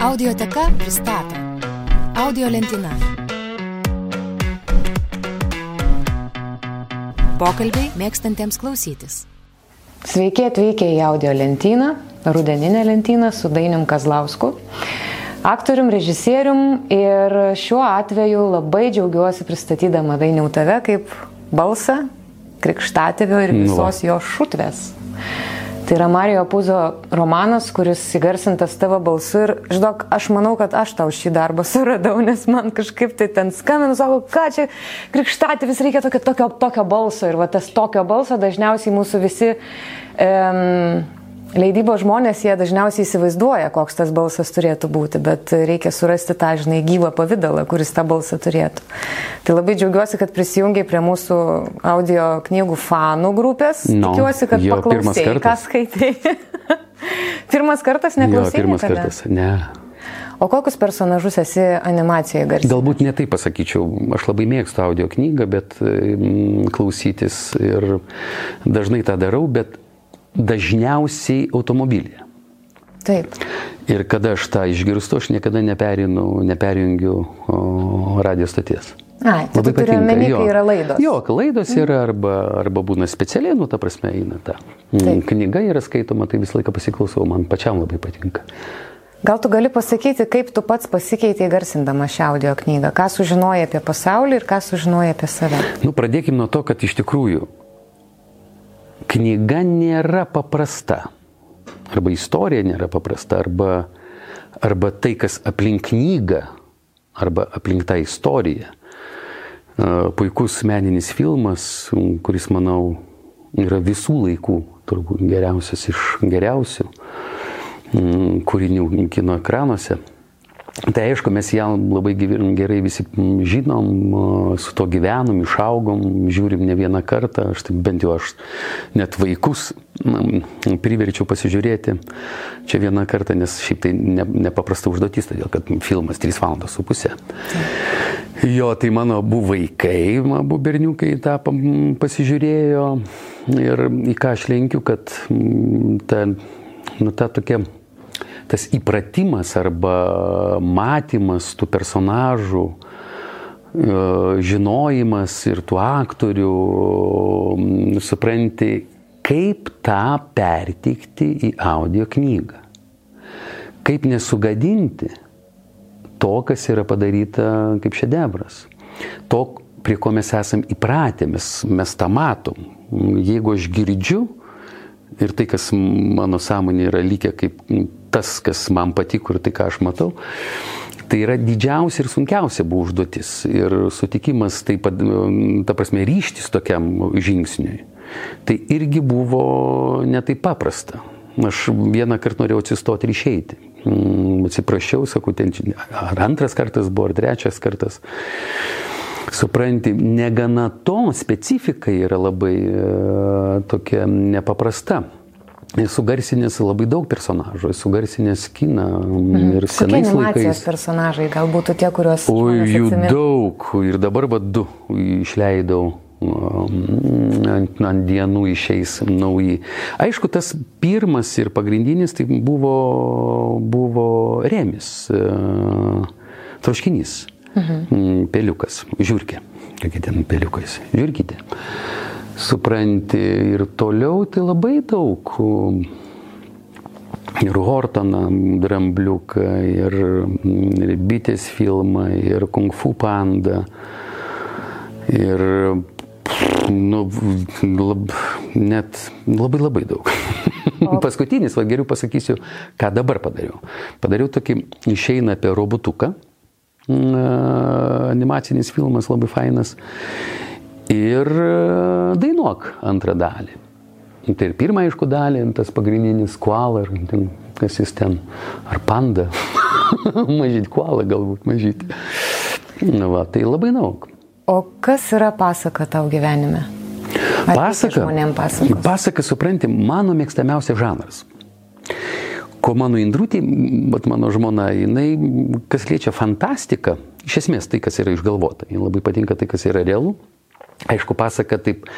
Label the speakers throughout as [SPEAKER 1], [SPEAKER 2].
[SPEAKER 1] Audioteka pristato Audio lentyna. Pokalbiai mėgstantiems klausytis.
[SPEAKER 2] Sveiki atvykę į audio lentyną, rudeninę lentyną su Dainium Kazlausku, aktorium, režisierium ir šiuo atveju labai džiaugiuosi pristatydama Dainiau tave kaip balsą, krikštatėvio ir visos jo šutvės. Tai yra Marijo Puzo romanas, kuris įgarsintas tavo balsu ir, žinok, aš manau, kad aš tau šį darbą suradau, nes man kažkaip tai ten skambinu, sako, ką čia krikštati vis reikia tokio, tokio, tokio balso. Ir va tas tokio balso dažniausiai mūsų visi um, Leidybo žmonės, jie dažniausiai įsivaizduoja, koks tas balsas turėtų būti, bet reikia surasti tą, žinai, gyvą pavydalą, kuris tą balsą turėtų. Tai labai džiaugiuosi, kad prisijungiai prie mūsų audio knygų fanų grupės.
[SPEAKER 3] No,
[SPEAKER 2] Tikiuosi, kad
[SPEAKER 3] jo,
[SPEAKER 2] paklausai, ką skaitai. pirmas kartas neklausai.
[SPEAKER 3] Jo, pirmas
[SPEAKER 2] niekada?
[SPEAKER 3] kartas, ne.
[SPEAKER 2] O kokius personažus esi animacijoje garsiai?
[SPEAKER 3] Galbūt ne taip pasakyčiau, aš labai mėgstu audio knygą, bet mm, klausytis ir dažnai tą darau, bet dažniausiai automobilyje.
[SPEAKER 2] Taip.
[SPEAKER 3] Ir kada aš tą išgirstu, aš niekada neperinu, neperjungiu radio stoties.
[SPEAKER 2] Ai, tai tu turi omeny, kai yra laidos.
[SPEAKER 3] Jo, laidos yra arba, arba būna specialiai, nu, ta prasme, eina ta. Mm,
[SPEAKER 2] Taip.
[SPEAKER 3] Knyga yra skaitoma, tai visą laiką pasiklausau, man pačiam labai patinka.
[SPEAKER 2] Gal tu gali pasakyti, kaip tu pats pasikeitei garsindama šią audio knygą? Ką sužinojai apie pasaulį ir ką sužinojai apie save?
[SPEAKER 3] Nu, pradėkime nuo to, kad iš tikrųjų knyga nėra paprasta. Arba istorija nėra paprasta, arba, arba tai, kas aplink knygą, arba aplink tą istoriją. E, Puikus meninis filmas, kuris, manau, yra visų laikų turbūt geriausias iš geriausių mm, kūrinių kino ekranuose. Tai aišku, mes ją labai gerai visi žinom, su to gyvenom, išaugom, žiūrim ne vieną kartą, aš tai bent jau aš net vaikus priverčiau pasižiūrėti čia vieną kartą, nes šiaip tai ne, nepaprasta užduotis, todėl kad filmas 3 valandos su pusė. Jo, tai mano abu vaikai, abu berniukai tą pasižiūrėjo ir į ką aš lenkiu, kad ta, nu, ta tokia tas įpratimas arba matymas tų personažų, e, žinojimas ir tų aktorių, supranti, kaip tą perteikti į audio knygą. Kaip nesugadinti to, kas yra padaryta kaip šedevras. To, prie ko mes esame įpratę, mes, mes tą matom. Jeigu aš girdžiu ir tai, kas mano sąmonė yra likę kaip tas, kas man patiko ir tai, ką aš matau, tai yra didžiausia ir sunkiausia buvo užduotis. Ir sutikimas, taip pat, ta prasme, ryštis tokiam žingsniui. Tai irgi buvo netaip paprasta. Aš vieną kartą norėjau atsistoti ir išeiti. Mm, Atsiprašiau, sakau, ten ar antras kartas buvo, ar trečias kartas. Supranti, negana to, specifika yra labai e, tokia nepaprasta. Esu garsinęs labai daug personažų, esu garsinęs kiną mhm. ir
[SPEAKER 2] Kokie
[SPEAKER 3] senais
[SPEAKER 2] animacijos
[SPEAKER 3] laikais.
[SPEAKER 2] personažai, galbūt tie, kuriuos... Žmonės
[SPEAKER 3] jų
[SPEAKER 2] atsimins?
[SPEAKER 3] daug. Ir dabar va du išleidau. um, Ant, ant dienų išeis nauji. Aišku, tas pirmas ir pagrindinis tai buvo, buvo remis, e, troškinys, mhm. peliukas, žiūrkė. Kokie ten peliukais? Žiūrkite. Supranti, ir toliau tai labai daug. Ir Hortoną, Drambliuką, ir, ir Bitės filmą, ir Kung Fu panda. Ir nu, lab, net labai labai daug. Paskutinis, va geriau pasakysiu, ką dabar padariau. Padariau tokį išeina apie robotuką. Animacinis filmas labai fainas. Ir e, dainuok antrą dalį. Tai ir pirmą, aišku, dalį, tas pagrindinis kuala, ar ten, kas jis ten, ar panda. mažyt kuala galbūt, mažyt. Na, va, tai labai daug.
[SPEAKER 2] O kas yra pasaka tau gyvenime? Ar
[SPEAKER 3] Pasaka. Pasaka, supranti, mano mėgstamiausias žanras. Ko mano indrutė, bet mano žmona, jinai, kas liečia fantastiką, iš esmės tai, kas yra išgalvota. Jis labai patinka tai, kas yra realu. Aišku, pasaka taip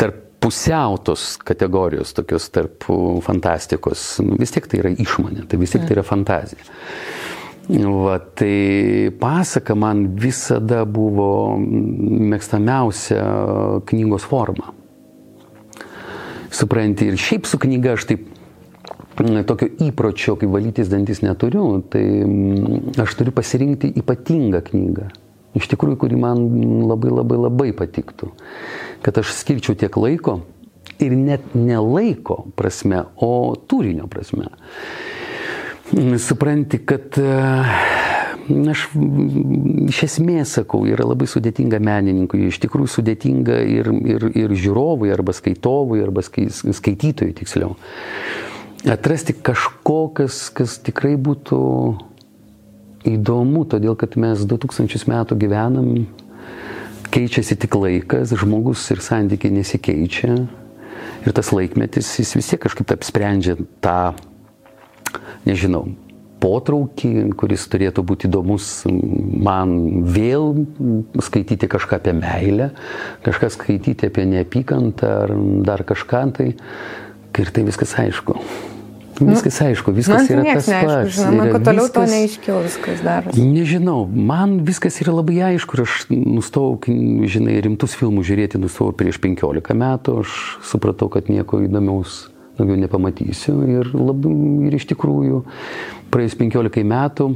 [SPEAKER 3] tarp pusiautos kategorijos, tokios tarp fantastikos, nu, vis tiek tai yra išmonė, tai vis tiek tai yra fantazija. Va, tai pasaka man visada buvo mėgstamiausia knygos forma. Supranti, ir šiaip su knyga aš taip tokio įpročio, kai valytis dantis neturiu, tai aš turiu pasirinkti ypatingą knygą. Iš tikrųjų, kuri man labai labai labai patiktų. Kad aš skirčiau tiek laiko ir net ne laiko prasme, o turinio prasme. Supranti, kad aš iš esmės sakau, yra labai sudėtinga menininkui, iš tikrųjų sudėtinga ir, ir, ir žiūrovui, arba skaitovui, arba skaitytojui tiksliau. Atrasti kažko, kas, kas tikrai būtų įdomu, todėl kad mes 2000 metų gyvenam, keičiasi tik laikas, žmogus ir santykiai nesikeičia. Ir tas laikmetis, jis vis tiek kažkaip apsprendžia tą, nežinau, potraukį, kuris turėtų būti įdomus man vėl skaityti kažką apie meilę, kažką skaityti apie neapykantą ar dar kažką tai. Ir tai viskas aišku. Viskas aišku, viskas
[SPEAKER 2] man
[SPEAKER 3] yra tas
[SPEAKER 2] neaišku,
[SPEAKER 3] pats.
[SPEAKER 2] žinoma, kad toliau
[SPEAKER 3] viskas...
[SPEAKER 2] to neaiškiau viskas darosi.
[SPEAKER 3] Nežinau, man viskas yra labai aišku ir aš nustojau, žinai, rimtus filmus žiūrėti nustojau prieš 15 metų, aš supratau, kad nieko įdomiaus daugiau nepamatysiu ir, labai, ir iš tikrųjų praėjus 15 metų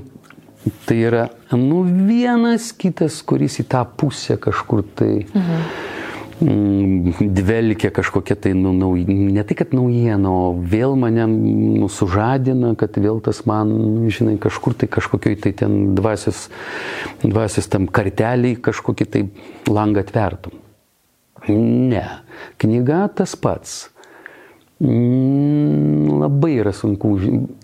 [SPEAKER 3] tai yra, nu, vienas kitas, kuris į tą pusę kažkur tai... Mhm dvelkia kažkokia tai, nu, nau, ne tai, kad naujiena, o vėl mane nu, sužadina, kad vėl tas man, žinai, kažkur tai kažkokioj tai ten dvasios, dvasios tam karteliai kažkokį tai langą atvertum. Ne, knyga tas pats. Labai yra sunku,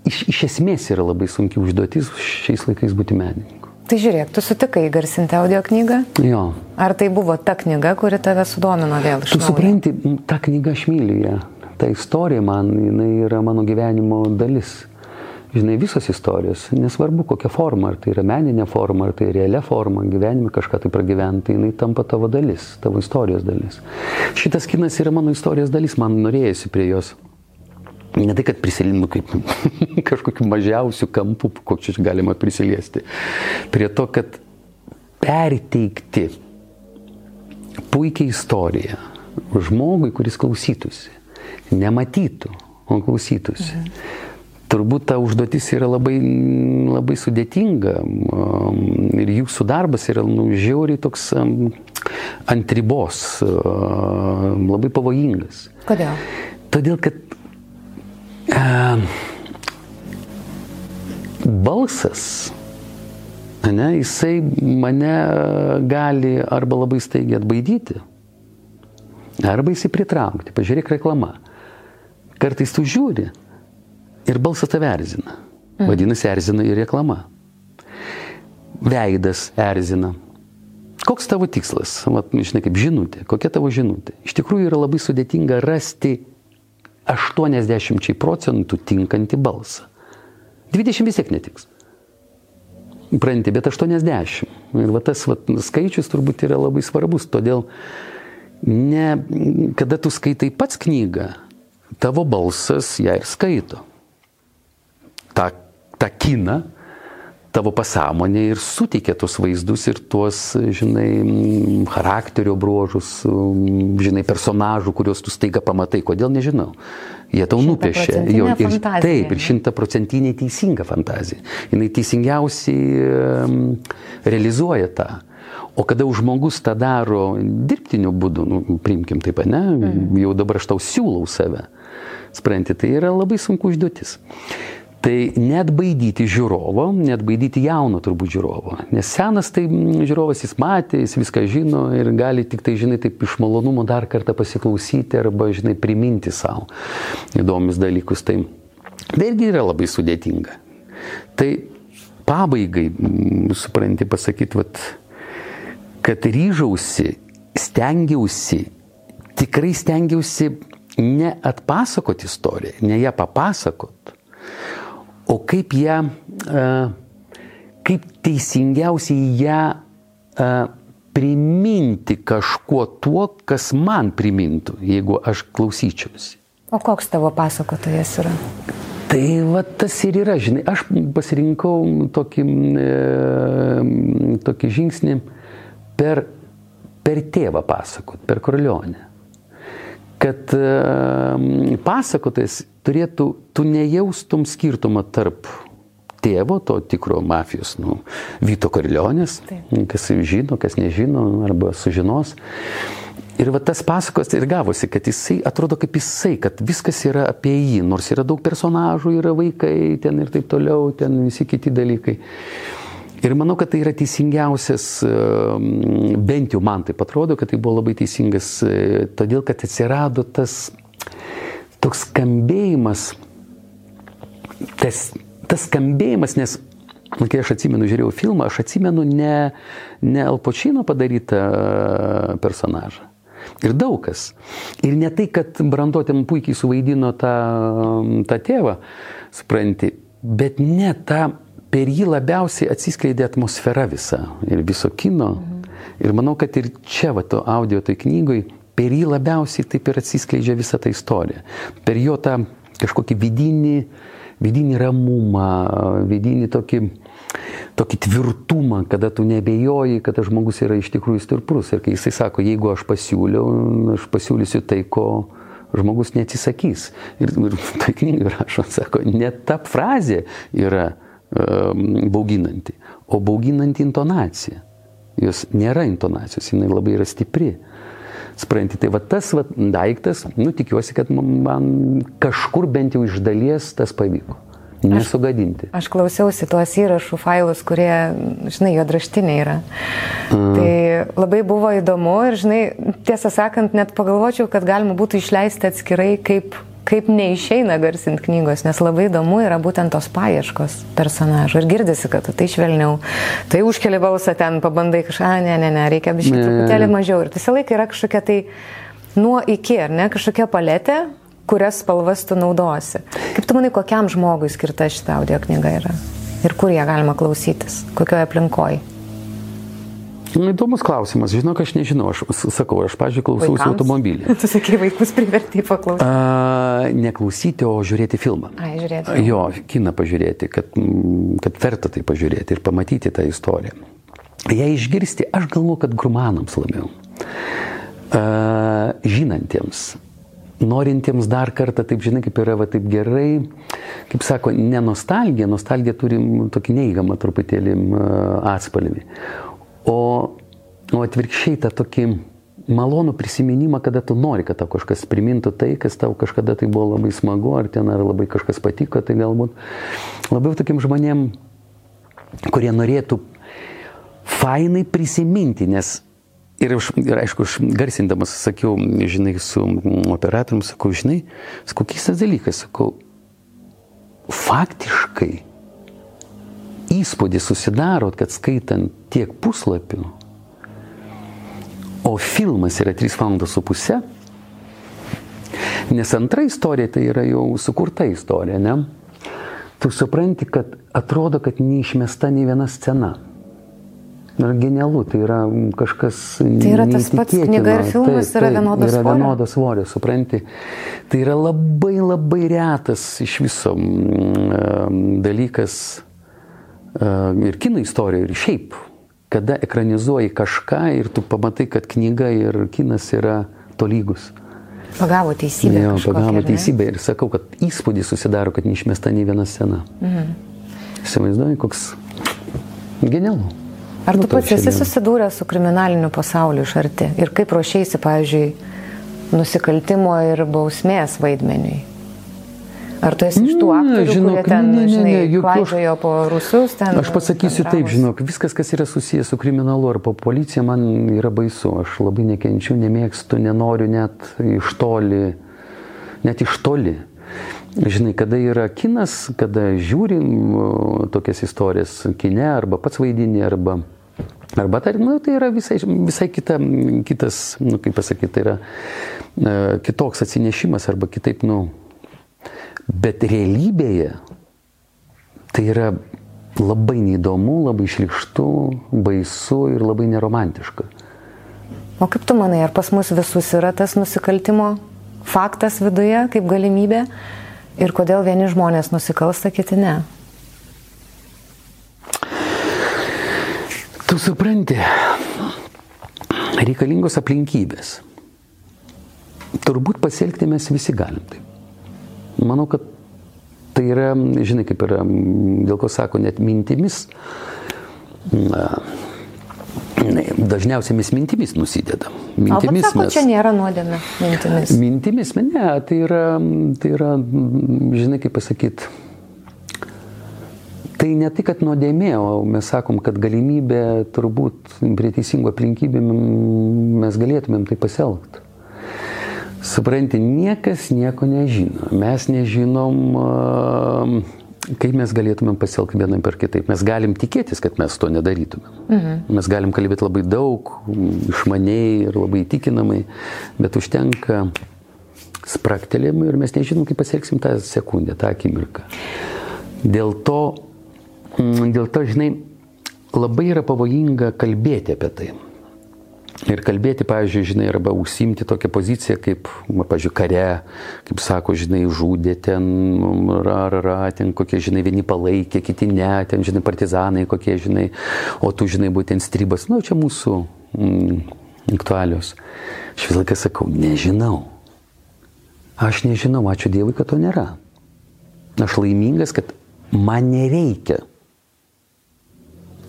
[SPEAKER 3] iš, iš esmės yra labai sunki užduotis šiais laikais būti menininku.
[SPEAKER 2] Tai žiūrėk, tu sutikai garsinti audio knygą?
[SPEAKER 3] Jo.
[SPEAKER 2] Ar tai buvo ta knyga, kuri tave sudomino vėl
[SPEAKER 3] Tu supranti, ta knyga aš myliu ją. Ta istorija man, jinai yra mano gyvenimo dalis. Žinai, visos istorijos, nesvarbu kokia forma, ar tai yra meninė forma, ar tai realia forma, gyvenime kažką tai pragyventi, jinai tampa tavo dalis, tavo istorijos dalis. Šitas kinas yra mano istorijos dalis, man norėjusi prie jos ne tai, kad prisilimu kaip kažkokiu mažiausiu kampu, kokį čia galima prisiliesti, prie to, kad perteikti puikiai istoriją žmogui, kuris klausytųsi, nematytų, o klausytųsi. Mhm. Turbūt ta užduotis yra labai, labai sudėtinga um, ir jūsų darbas yra nu, žiauriai toks um, ant ribos, um, labai pavojingas.
[SPEAKER 2] Kodėl?
[SPEAKER 3] Todėl, kad balsas, ne, jisai mane gali arba labai staigiai atbaidyti, arba jisai pritraukti. Pažiūrėk reklamą. Kartais tu žiūri ir balsas tave erzina. Mhm. Vadinasi, erzina ir reklama. Veidas erzina. Koks tavo tikslas? Vat, žinai, kaip žinutė. Kokia tavo žinutė? Iš tikrųjų yra labai sudėtinga rasti 80 procentų tinkantį balsą. 20 vis tiek netiks. Pranti, bet 80. Ir va tas va, skaičius turbūt yra labai svarbus. Todėl, ne, kada tu skaitai pats knygą, tavo balsas ją ir skaito. Ta, ta kina tavo pasąmonė ir suteikia tuos vaizdus ir tuos, žinai, charakterio bruožus, žinai, personažų, kuriuos tu staiga pamatai. Kodėl nežinau. Jie tau nupiešia. Jo, ir,
[SPEAKER 2] fantazija.
[SPEAKER 3] taip, ir šimtaprocentinė teisinga fantazija. Jis teisingiausiai realizuoja tą. O kada žmogus tą daro dirbtiniu būdu, nu, priimkim taip, ne, mm. jau dabar aš tau siūlau save, spranti, tai yra labai sunku užduotis. Tai net baidyti žiūrovo, net baidyti jauno turbūt žiūrovo. Nes senas tai žiūrovas jis matė, jis viską žino ir gali tik tai, žinai, taip iš malonumo dar kartą pasiklausyti arba, žinai, priminti savo įdomius dalykus. Tai irgi yra labai sudėtinga. Tai pabaigai, supranti, pasakyti, vat, kad ryžausi, stengiausi, tikrai stengiausi ne atpasakoti istoriją, ne ją papasakot, o kaip ją, kaip teisingiausiai ją priminti kažkuo tuo, kas man primintų, jeigu aš klausyčiausi.
[SPEAKER 2] O koks tavo pasakotojas yra?
[SPEAKER 3] Tai va tas ir yra, žinai, aš pasirinkau tokį, e, tokį žingsnį per, per tėvą pasakot, per korlionę. Kad e, pasakotojas turėtų, tu nejaustum skirtumą tarp tėvo, to tikro mafijos, nu, Vyto Korlionės, kas žino, kas nežino, arba sužinos. Ir va tas pasakos ir gavosi, kad jisai atrodo kaip jisai, kad viskas yra apie jį, nors yra daug personažų, yra vaikai ten ir taip toliau, ten visi kiti dalykai. Ir manau, kad tai yra teisingiausias, ehm, bent jau man tai atrodo, kad tai buvo labai teisingas, e, todėl kad atsirado tas toks skambėjimas, tas, tas skambėjimas, nes kai aš atsimenu, žiūrėjau filmą, aš atsimenu ne, ne Alpočino padarytą e, personažą Ir daug kas. Ir ne tai, kad Brandotėm puikiai suvaidino tą, tą tėvą, supranti, bet ne tą, per jį labiausiai atsiskleidė atmosfera visa ir viso kino. Mhm. Ir manau, kad ir čia, va, to audio toj knygoj, per jį labiausiai taip ir atsiskleidžia visa ta istorija. Per jo tą kažkokį vidinį, vidinį ramumą, vidinį tokį tokį tvirtumą, kada tu nebejoji, kad tas žmogus yra iš tikrųjų stiprus. Ir kai jisai sako, jeigu aš pasiūliau, aš pasiūlysiu tai, ko žmogus neatsisakys. Ir, ir tai knygai rašo, sako, net ta frazė yra bauginanti, o bauginanti intonacija. Jos nėra intonacijos, jinai labai yra stipri. Spranti, tai va tas va, daiktas, nu tikiuosi, kad man kažkur bent jau iš dalies tas pavyko nesugadinti.
[SPEAKER 2] Aš, aš klausiausi tuos įrašų failus, kurie, žinai, juodraštiniai yra. Mm. Tai labai buvo įdomu ir, žinai, tiesą sakant, net pagalvočiau, kad galima būtų išleisti atskirai, kaip, kaip neišeina garsinti knygos, nes labai įdomu yra būtent tos paieškos personažų. Ir girdisi, kad tai švelniau, tai užkeli balsą ten, pabandai kažką, ne, ne, ne, reikia biškai truputėlį mažiau. Ir visą laiką yra kažkokia tai nuo iki, ar ne, kažkokia paletė, kurias spalvas tu naudosi. Kaip tu manai, kokiam žmogui skirta šita audio knyga yra? Ir kur ją galima klausytis? Kokioje aplinkoje?
[SPEAKER 3] Nu, įdomus klausimas, žinok, aš nežinau, aš sakau, aš, pažiūrėjau, klausausi automobilį.
[SPEAKER 2] Tu sakai, vaikus priverti paklausyti.
[SPEAKER 3] A, neklausyti, o žiūrėti filmą.
[SPEAKER 2] Ai, žiūrėti.
[SPEAKER 3] Jo, kiną pažiūrėti, kad, kad verta tai pažiūrėti ir pamatyti tą istoriją. Ją išgirsti, aš galvoju, kad grumanams labiau. A, žinantiems, norintiems dar kartą, taip žinai, kaip yra, va, taip gerai, kaip sako, ne nostalgija, nostalgija turi tokį neįgamą truputėlį atspalvį, o, o atvirkščiai tą tokį malonų prisiminimą, kada tu nori, kad tau kažkas primintų tai, kas tau kažkada tai buvo labai smagu, ar ten ar labai kažkas patiko, tai galbūt labiau tokiem žmonėm, kurie norėtų fainai prisiminti, nes Ir, aš, ir aišku, aš garsindamas sakiau, žinai, su operatorium, sakau, žinai, sakau, keistas dalykas, sakau, faktiškai įspūdį susidarot, kad skaitant tiek puslapių, o filmas yra 3 valandos su pusė, nes antra istorija tai yra jau sukurta istorija, ne? Tu supranti, kad atrodo, kad neišmesta nei viena scena yra genialu, tai yra kažkas.
[SPEAKER 2] Tai yra tas pats knyga ir filmas taip, yra vienodas
[SPEAKER 3] svorio. Yra vienodas svorio, supranti. Tai yra labai labai retas iš viso mm, dalykas ir kino istorijoje, ir šiaip, kada ekranizuoji kažką ir tu pamatai, kad knyga ir kinas yra tolygus.
[SPEAKER 2] Pagavo teisybę.
[SPEAKER 3] Jo, pagavo teisybę ir sakau, kad įspūdis susidaro, kad neišmesta nei viena scena. Mhm. Įsivaizduoju, koks genialu.
[SPEAKER 2] Ar tu pats esi susidūręs su kriminaliniu pasauliu iš arti? Ir kaip ruošiaisi, pavyzdžiui, nusikaltimo ir bausmės vaidmeniui? Ar tu esi iš tų aktorių, žinok, kurie ten, ne, ne, žinai, klaidžiojo po rusus? Ten,
[SPEAKER 3] aš pasakysiu taip, žinok, viskas, kas yra susijęs su kriminalu ar po policija, man yra baisu. Aš labai nekenčiu, nemėgstu, nenoriu net iš toli, net iš toli. Žinai, kada yra kinas, kada žiūrim tokias istorijas kine, arba pats vaidinį, arba Arba tai, nu, tai yra visai, visai kita, kitas, nu, kaip pasakyti, tai yra e, kitoks atsinešimas arba kitaip, nu. Bet realybėje tai yra labai neįdomu, labai šlikštu, baisu ir labai neromantiška.
[SPEAKER 2] O kaip tu manai, ar pas mus visus yra tas nusikaltimo faktas viduje kaip galimybė? Ir kodėl vieni žmonės nusikalsta, kiti ne?
[SPEAKER 3] Tu supranti, reikalingos aplinkybės. Turbūt pasielgti mes visi galim taip. Manau, kad tai yra, žinai, kaip yra, dėl ko sako, net mintimis. Mes mintimis nusidedam. Mintimis
[SPEAKER 2] sako, mes... čia nėra nuodėmė mintimis.
[SPEAKER 3] Mintimis, ne, tai yra, tai yra, žinai, kaip pasakyti, Tai ne tai, kad nuodėmė, o mes sakom, kad galimybė turbūt prie teisingų aplinkybių mes galėtumėm tai pasielgti. Supranti, niekas nieko nežino. Mes nežinom, kaip mes galėtumėm pasielgti vienam per kitaip. Mes galim tikėtis, kad mes to nedarytumėm. Mhm. Mes galim kalbėti labai daug, išmaniai ir labai įtikinamai, bet užtenka spraktelėjimų ir mes nežinom, kaip pasielgsim tą sekundę, tą akimirką. Dėl to Mm, dėl to, žinai, labai yra pavojinga kalbėti apie tai. Ir kalbėti, pavyzdžiui, žinai, arba užsimti tokią poziciją, kaip, pavyzdžiui, kare, kaip sako, žinai, žudė ten, ra, ra, ra, ten kokie, žinai, vieni palaikė, kiti ne, ten, žinai, partizanai kokie, žinai, o tu, žinai, būtent stribas, na, nu, čia mūsų mm, aktualios. Aš vis laiką sakau, nežinau. Aš nežinau, ačiū Dievui, kad to nėra. Aš laimingas, kad man nereikia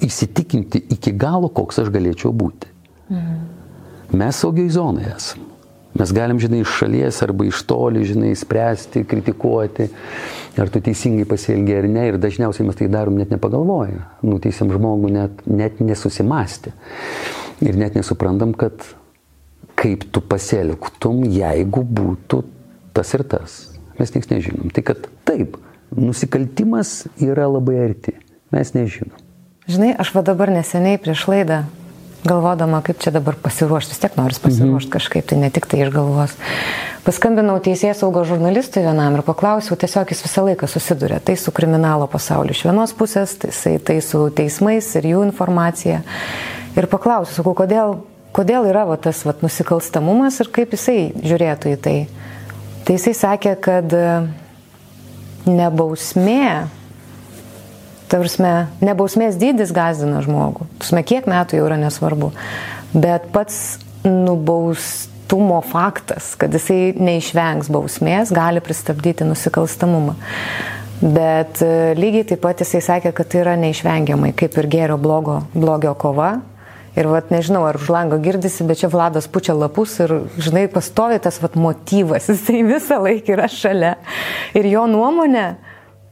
[SPEAKER 3] įsitikinti iki galo, koks aš galėčiau būti. Mhm. Mes saugiai zonoje esame. Mes galim, žinai, iš šalies arba iš toli, žinai, spręsti, kritikuoti, ar tu teisingai pasielgi ar ne. Ir dažniausiai mes tai darom net nepagalvoję. Nuteisiam žmogų net, net nesusimasti. Ir net nesuprantam, kad kaip tu pasielgtum, jeigu būtų tas ir tas. Mes nieks nežinom. Tai kad taip, nusikaltimas yra labai arti. Mes nežinom.
[SPEAKER 2] Žinai, aš va dabar neseniai prieš laidą, galvodama, kaip čia dabar pasiruošti, vis tiek noriu pasiruošti mhm. kažkaip, tai ne tik tai iš galvos. Paskambinau teisės saugos žurnalistui vienam ir paklausiau, tiesiog jis visą laiką susiduria tai su kriminalo pasauliu iš vienos pusės, tai, tai su teismais ir jų informacija. Ir paklausiau, sakau, kodėl, kodėl yra va, tas va, nusikalstamumas ir kaip jisai žiūrėtų į tai. Tai jisai sakė, kad nebausmė Tavrasme, nebausmės dydis gazdina žmogų. Tavrasme, kiek metų jau yra nesvarbu. Bet pats nubaustumo faktas, kad jisai neišvengs bausmės, gali pristabdyti nusikalstamumą. Bet e, lygiai taip pat jisai sakė, kad tai yra neišvengiamai, kaip ir gėrio blogo, blogio kova. Ir vat nežinau, ar už lango girdisi, bet čia Vladas pučia lapus ir, žinai, pastovi tas vat motyvas, jisai visą laiką yra šalia. Ir jo nuomonė,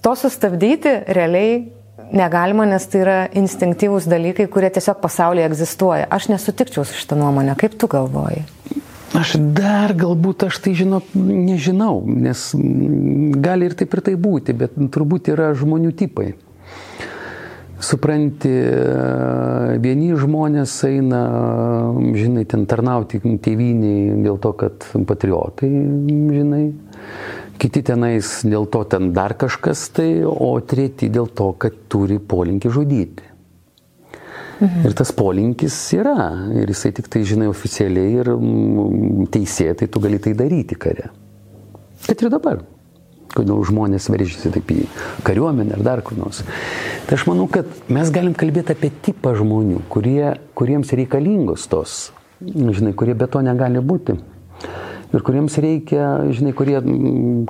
[SPEAKER 2] to sustabdyti realiai negalima, nes tai yra instinktyvūs dalykai, kurie tiesiog pasaulyje egzistuoja. Aš nesutikčiau su šitą nuomonę. Kaip tu galvoji?
[SPEAKER 3] Aš dar galbūt aš tai žinot, nežinau, nes gali ir taip ir tai būti, bet turbūt yra žmonių tipai. Supranti, vieni žmonės eina, žinai, ten tarnauti tėviniai dėl to, kad patriotai, žinai kiti tenais dėl to ten dar kažkas tai, o treti dėl to, kad turi polinkį žudyti. Mhm. Ir tas polinkis yra, ir jisai tik tai žinai oficialiai ir mm, teisėtai tu gali tai daryti kare. Kad ir dabar. Kodėl žmonės veržiasi taip į kariuomenę ar dar kur nors. Tai aš manau, kad mes galim kalbėti apie tipą žmonių, kurie, kuriems reikalingos tos, žinai, kurie be to negali būti ir kuriems reikia, žinai, kurie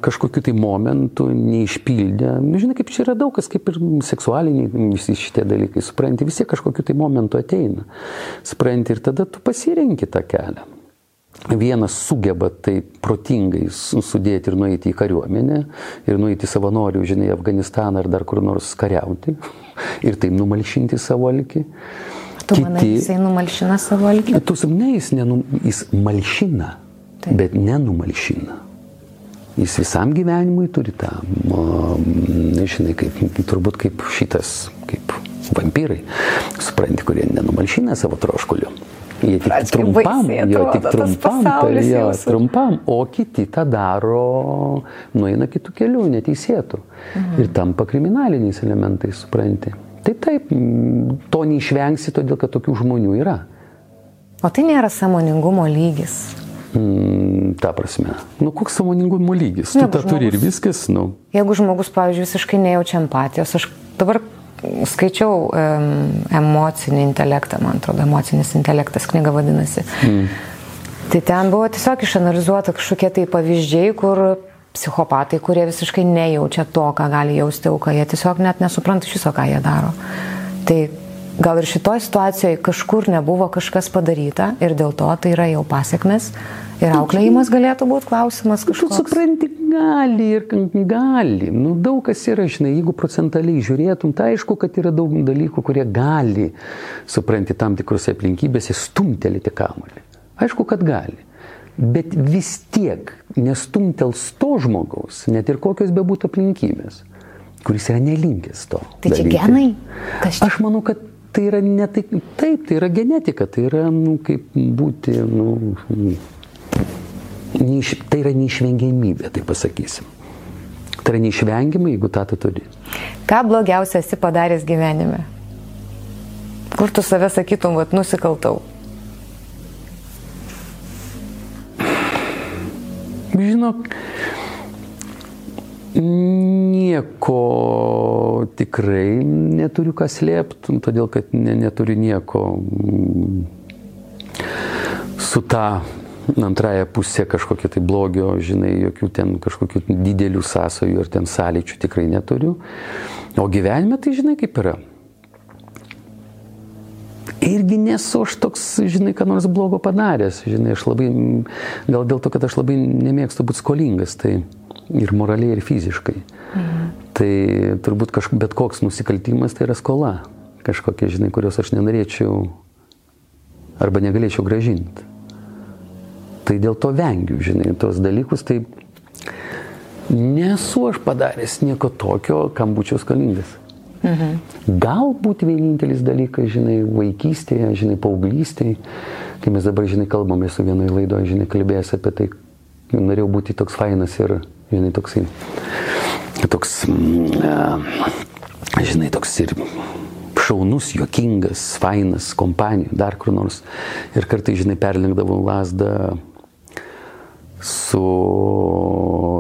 [SPEAKER 3] kažkokiu tai momentu neišpildė. Nu, žinai, kaip čia yra daug kas, kaip ir seksualiniai visi šitie dalykai, supranti, visi kažkokiu tai momentu ateina. Supranti, ir tada tu pasirenki tą kelią. Vienas sugeba tai protingai sudėti ir nueiti į kariuomenę, ir nueiti savanorių, žinai, Afganistaną ar dar kur nors kariauti, ir taip numalšinti savo alkį.
[SPEAKER 2] Tu Kiti, manai, jisai numalšina savo alkį?
[SPEAKER 3] Tu sapnai, jis, nenum, jis malšina Taip. bet nenumalšina. Jis visam gyvenimui turi tą, žinai, kaip, turbūt kaip šitas, kaip vampyrai, supranti, kurie nenumalšina savo troškulių. Jie tik Pračkai trumpam, jo, tik trumpam, tai jo, trumpam, o kiti tą daro, nueina kitų kelių, neteisėtų. Mhm. Ir tampa kriminaliniais elementais, supranti. Tai taip, to neišvengsi, todėl kad tokių žmonių yra.
[SPEAKER 2] O tai nėra samoningumo lygis.
[SPEAKER 3] Mm, ta prasme. Nu, koks samoningumo lygis? Tu
[SPEAKER 2] Jeigu
[SPEAKER 3] tą turi ir
[SPEAKER 2] žmogus-
[SPEAKER 3] viskas, nu.
[SPEAKER 2] Jeigu žmogus, pavyzdžiui, visiškai nejaučia empatijos, aš dabar skaičiau um, emocinį intelektą, man atrodo, emocinis intelektas knyga vadinasi. Mm. Tai ten buvo tiesiog išanalizuota kažkokie tai pavyzdžiai, kur psichopatai, kurie visiškai nejaučia to, ką gali jausti auka, jie tiesiog net nesupranta iš viso, ką jie daro. Tai gal ir šitoje situacijoje kažkur nebuvo kažkas padaryta ir dėl to tai yra jau pasiekmes. Ir auklėjimas galėtų būti klausimas
[SPEAKER 3] Tu
[SPEAKER 2] kažkoks.
[SPEAKER 3] supranti, gali ir gali. Nu, daug kas yra, žinai, jeigu procentaliai žiūrėtum, tai aišku, kad yra daug dalykų, kurie gali, supranti, tam tikrose aplinkybėse stumtelėti kamuolį. Aišku, kad gali. Bet vis tiek nestumtels to žmogaus, net ir kokios bebūtų aplinkybės, kuris yra nelinkęs to.
[SPEAKER 2] Tai čia
[SPEAKER 3] daryti.
[SPEAKER 2] genai? Čia?
[SPEAKER 3] Aš manau, kad tai yra ne taip, taip, tai yra genetika, tai yra, nu, kaip būti, nu, neiš, tai yra neišvengiamybė, tai pasakysim. Tai yra neišvengiama, jeigu tą tu turi.
[SPEAKER 2] Ką blogiausia esi padaręs gyvenime? Kur tu save sakytum, kad nusikaltau?
[SPEAKER 3] Žinok, nieko tikrai neturiu ką slėpti, todėl kad ne, neturiu nieko mm, su ta antraja pusė kažkokio tai blogio, žinai, jokių ten kažkokių didelių sąsajų ir ten sąlyčių tikrai neturiu. O gyvenime tai žinai kaip yra. Irgi nesu aš toks, žinai, ką nors blogo padaręs. Žinai, aš labai, gal dėl to, kad aš labai nemėgstu būti skolingas, tai ir moraliai, ir fiziškai. Mhm. Tai turbūt kažk, bet koks nusikaltimas tai yra skola. Kažkokia, žinai, kurios aš nenorėčiau arba negalėčiau gražinti. Tai dėl to vengiu, žinai, tos dalykus, tai nesu aš padaręs nieko tokio, kam būčiau skolingas. Mhm. Galbūt vienintelis dalykas, žinai, vaikystėje, žinai, paauglystėje, kai mes dabar, žinai, kalbame su vienoje laidoje, žinai, kalbėjęs apie tai, norėjau būti toks fainas ir, žinai, toksai, toks, mm, žinai, toks ir šaunus, juokingas, fainas, kompanijų, dar kur nors. Ir kartai, žinai, perlenkdavau lasdą su,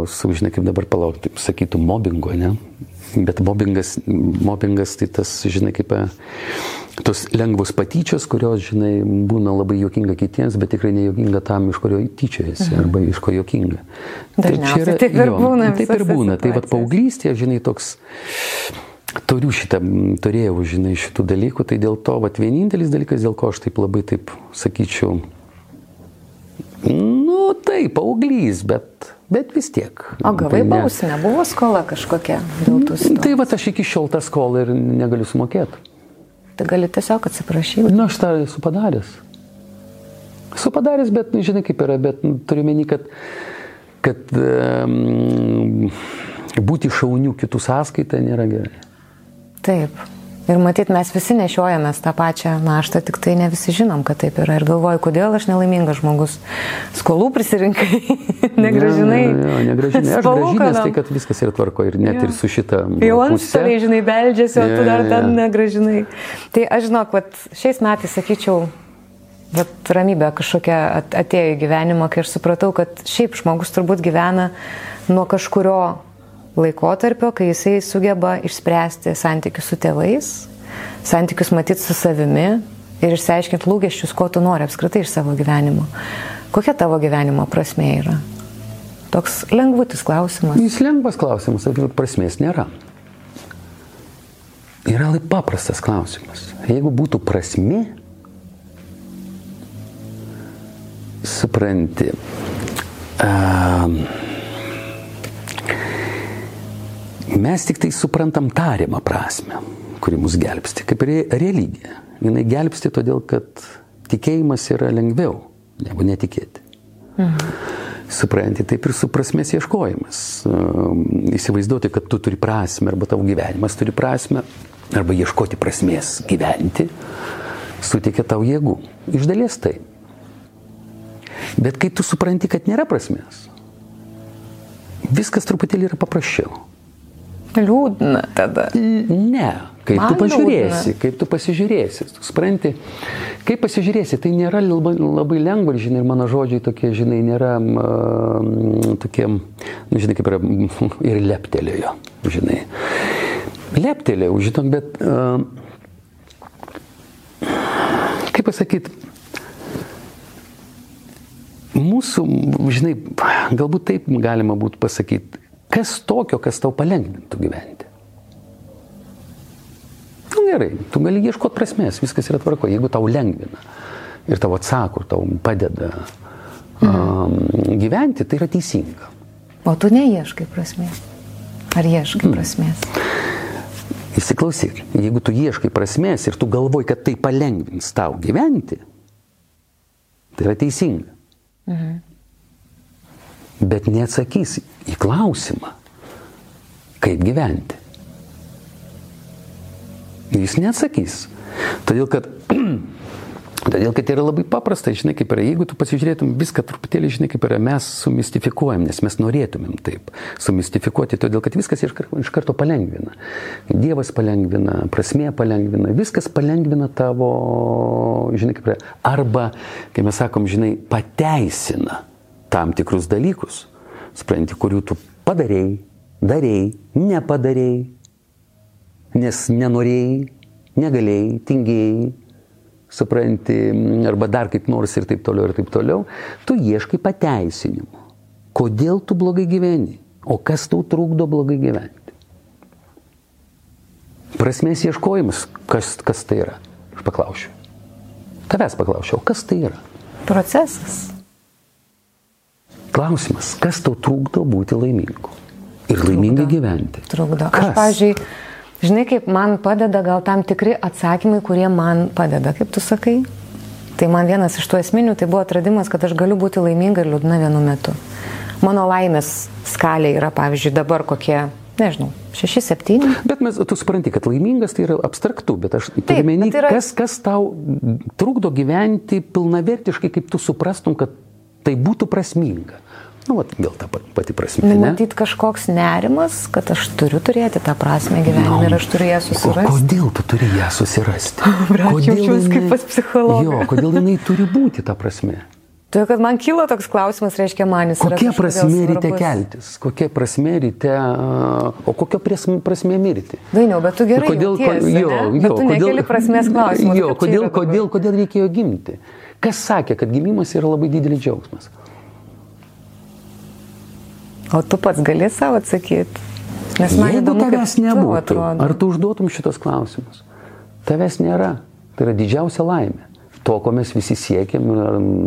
[SPEAKER 3] su, žinai, kaip dabar palaukti, sakytų, mobbingu, ne? Bet mobbingas, mobbingas tai tas, žinai, kaip e, tos lengvos patyčios, kurios, žinai, būna labai juokinga kitiems, bet tikrai nejuokinga tam, iš kurio tyčiojasi, mhm. arba iš ko juokinga.
[SPEAKER 2] Dažniausiai taip ir būna
[SPEAKER 3] Taip ir būna. Tai vad paauglystėje, žinai, toks turiu šitą, turėjau, žinai, šitų dalykų, tai dėl to, vat, vienintelis dalykas, dėl ko aš taip labai, taip sakyčiau, nu, taip, paauglys, bet, bet vis tiek.
[SPEAKER 2] O gavai
[SPEAKER 3] Tai ne-
[SPEAKER 2] bausmę, nebuvo skola kažkokia dėl tų situacijų.
[SPEAKER 3] Tai va, aš iki šiol tą skolą ir negaliu sumokėti.
[SPEAKER 2] Tai gali tiesiog atsiprašyti.
[SPEAKER 3] Na, aš tą esu padaręs. Esu padaręs, bet, žinai, kaip yra, bet turiu meni, kad, kad um, būti šaunių kitų sąskaitą nėra gerai.
[SPEAKER 2] Taip. Ir matyt, mes visi nešiojamės tą pačią naštą, tik tai ne visi žinom, kad taip yra. Ir galvoju, kodėl aš nelaimingas žmogus. Skolų prisirinkai, negražinai.
[SPEAKER 3] Ne, ne, ne, negražinai. Aš gražinęs tai, kad viskas yra tvarko ir net
[SPEAKER 2] Jo.
[SPEAKER 3] ir su šita.
[SPEAKER 2] Jau antstoliai, žinai, beldžiasi, o tu
[SPEAKER 3] Jo,
[SPEAKER 2] dar
[SPEAKER 3] jo,
[SPEAKER 2] ten negražinai. Tai aš žinok, vat, šiais metais sakyčiau, vat, ramybė kažkokia at- atėjo į gyvenimą, kai aš supratau, kad šiaip žmogus turbūt gyvena nuo kažkurio laikotarpio, kai jisai sugeba išspręsti santykius su tėvais, santykius matyti su savimi ir išsiaiškinti lūkesčius, ko tu nori apskritai iš savo gyvenimo. Kokia tavo gyvenimo prasme yra? Toks lengvutis klausimas.
[SPEAKER 3] Jis lengvas klausimas, apie prasmės nėra. Yra labai paprastas klausimas. Jeigu būtų prasmi, supranti, um, mes tik tai suprantam tariamą prasme, kuri mus gelbsti, kaip re, religija. Jis gelbsti todėl, kad tikėjimas yra lengviau negu netikėti. Supranti, taip ir su prasmės ieškojimas. Um, Įsivaizduoti, kad tu turi prasme, arba tavo gyvenimas turi prasme, arba ieškoti prasmės gyventi, suteikia tau jėgų. Iš dalies tai. Bet kai tu supranti, kad nėra prasmės, viskas truputėlį yra paprasčiau.
[SPEAKER 2] Liūdna tada.
[SPEAKER 3] Ne, kaip
[SPEAKER 2] Man
[SPEAKER 3] tu pažiūrėsi,
[SPEAKER 2] liūdna.
[SPEAKER 3] kaip tu pasižiūrėsi, tu supranti, kaip pasižiūrėsi, tai nėra labai, labai lengva, žinai, ir mano žodžiai tokie, žinai, nėra mm, tokie, nu, žinai, kaip yra, ir leptelėjo, žinai. Leptelėjau, žinok, bet, uh, kaip pasakyti, mūsų, žinai, galbūt taip galima būtų pasakyti, kas tokio, kas tau palengvintų gyventi. Nu, gerai, tu gali ieškoti prasmės, viskas yra tvarko, jeigu tau lengvina ir tau atsako, tau padeda um, gyventi, tai yra teisinga.
[SPEAKER 2] O tu neieškai prasmės. Ar ieškai prasmės?
[SPEAKER 3] Įsiklausyk, jeigu tu ieškai prasmės ir tu galvoji, kad tai palengvins tau gyventi, tai yra teisinga. Mhm. Bet neatsakys į klausimą, kaip gyventi. Jis neatsakys. Todėl, kad Todėl, kad yra labai paprasta, žinai, kaip yra, jeigu tu pasižiūrėtum viską truputėlį, žinai, kaip yra, mes sumistifikuojam, nes mes norėtumėm taip sumistifikuoti, todėl, kad viskas iš karto palengvina. Dievas palengvina, prasmė palengvina, viskas palengvina tavo, žinai, kaip yra, arba, kai mes sakom, žinai, pateisina tam tikrus dalykus, supranti, kurių tu padarėjai, darėjai, nepadarėjai, nes nenorėjai, negalėjai, tingėjai, supranti, arba dar kaip nors ir taip toliau, ir taip toliau, tu ieškai pateisinimo. Kodėl tu blogai gyveni? O kas tau trukdo blogai gyventi? Prasmės ieškojimas, kas, kas tai yra? Aš paklausiu. Tavęs paklausiu, o kas tai yra?
[SPEAKER 2] Procesas.
[SPEAKER 3] Klausimas, kas tau trukdo būti laimingu? Ir laimingai gyventi.
[SPEAKER 2] Trukdo.
[SPEAKER 3] Kas?
[SPEAKER 2] Aš, pavyzdžiui, žinai, kaip man padeda gal tam tikri atsakymai, kurie man padeda, kaip tu sakai. Tai man vienas iš tų esminių tai buvo atradimas, kad aš galiu būti laiminga ir liūdna vienu metu. Mano laimės skalė yra, pavyzdžiui, dabar kokie, nežinau, 6-7.
[SPEAKER 3] Bet mes, tu supranti, kad laimingas tai yra abstraktu, bet aš turiu menį,
[SPEAKER 2] yra-
[SPEAKER 3] kas, kas tau trukdo gyventi pilnavertiškai, kaip tu suprastum, kad tai būtų prasminga. Nu, vat, vėl ta pat- pati prasmė. ne?
[SPEAKER 2] Matyt, kažkoks nerimas, kad aš turiu turėti tą prasme gyvenime ir aš turiu ją susirasti.
[SPEAKER 3] kodėl tu turi ją susirasti?
[SPEAKER 2] Brat,
[SPEAKER 3] Kodėl
[SPEAKER 2] jaučiuos kaip pas psichologą.
[SPEAKER 3] Jo, kodėl jinai turi būti ta prasme?
[SPEAKER 2] Todėl, kad man kilo toks klausimas, reiškia, man jis yra
[SPEAKER 3] Kokia
[SPEAKER 2] kažkodėl
[SPEAKER 3] prasmė ryte keltis? Kokia prasmė ryte, o kokia pras- prasmė mirti?
[SPEAKER 2] Dainiau, bet tu gerai
[SPEAKER 3] kodėl,
[SPEAKER 2] jautiesi,
[SPEAKER 3] jo,
[SPEAKER 2] ne?
[SPEAKER 3] jo,
[SPEAKER 2] Bet tu nekeli prasmės klausimų.
[SPEAKER 3] Jo, kodėl, kodėl, kodėl reikėjo gimti? Kas sakė, kad gimimas yra labai didelis džiaugsmas?
[SPEAKER 2] O tu pats gali savo atsakyti. Nes man
[SPEAKER 3] Jeigu
[SPEAKER 2] įdomu,
[SPEAKER 3] tavęs nebūtų, ar tu užduotum šitos klausimus? Tavęs nėra. Tai yra didžiausia laimė. To, ko mes visi siekiam,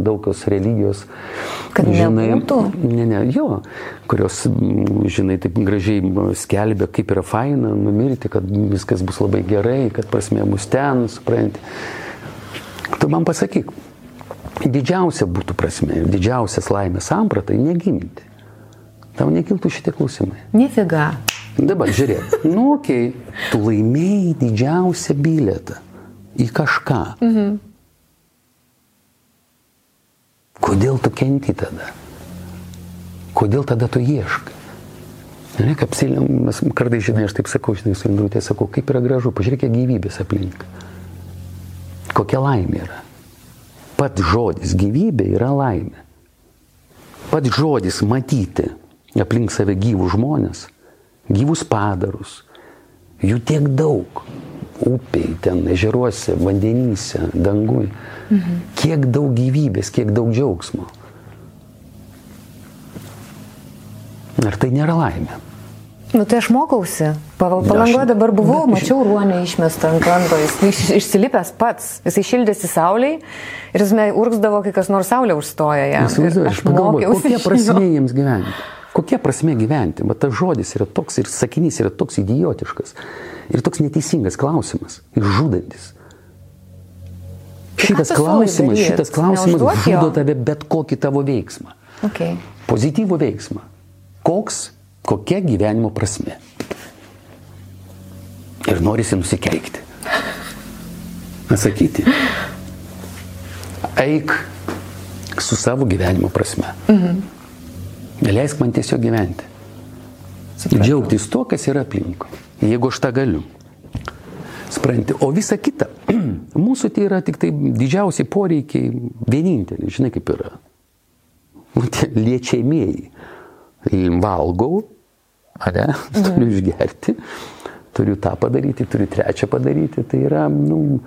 [SPEAKER 3] daugios religijos.
[SPEAKER 2] Kad nebūtų?
[SPEAKER 3] Ne, ne, jo, kurios, mm, žinai, taip gražiai mm, skelbia, kaip yra faina numirti, kad viskas bus labai gerai, kad prasmė bus ten, supranti. Tu man pasakyk, didžiausia būtų prasmė ir didžiausias laimės sampratai negimti. Tau nekiltų šitie klausimai.
[SPEAKER 2] Nefiga.
[SPEAKER 3] Dabar žiūrėk, nu, okei, okay, tu laimėjai didžiausią bilietą į kažką. Mhm. Kodėl tu kenti tada? Kodėl tada tu ieškai? Ne, kaip apsilėm, mes kartais, žinai, aš taip sakau, žinai, su Indrutė sakau, kaip yra gražu, pažiūrėk, gyvybės aplink. Kokia laimė yra. Pats žodis gyvybė yra laimė. Pats žodis matyti aplink save gyvus žmonės, gyvus padarus, jų tiek daug. Upiai, ten, ežeruose, vandenyse, dangui. Mhm. Kiek daug gyvybės, kiek daug džiaugsmo. Ar tai nėra laimė?
[SPEAKER 2] Nu tai aš mokausi. Palangoje dabar buvau,
[SPEAKER 3] Bet-
[SPEAKER 2] mačiau ruonę išmestą ant kranto, jis iš, išsilipęs pats, jisai šildėsi sauliai ir jis urksdavo, kai kas nors saulė užstoja Ir
[SPEAKER 3] aš pagalvoju, kokia prasmė jiems gyventi. Kokia prasmė gyventi? Va tas žodis yra toks ir sakinys yra toks idiotiškas. Ir toks neteisingas klausimas. Ir žudantis.
[SPEAKER 2] Tai
[SPEAKER 3] Šitas klausimas, šitas klausimas žudo tave bet kokį tavo veiksmą.
[SPEAKER 2] Okay.
[SPEAKER 3] Pozityvų veiksmą. Koks, kokia gyvenimo prasme. Ir norisi nusikeikti. Atsakyti. Eik su savo gyvenimo prasme. Mhm. Leisk man tiesiog gyventi.
[SPEAKER 2] Supratau.
[SPEAKER 3] Džiaugtis tuo, kas yra aplinkui. Jeigu aš tą galiu. Spranti. O visa kita, mūsų tai yra tik tai didžiausi poreikiai, vieninteliai, žinai kaip yra. Nu, Liečiamieji. Valgau, ane, turiu išgerti, turiu tą padaryti, turiu trečią padaryti. Tai yra, nu,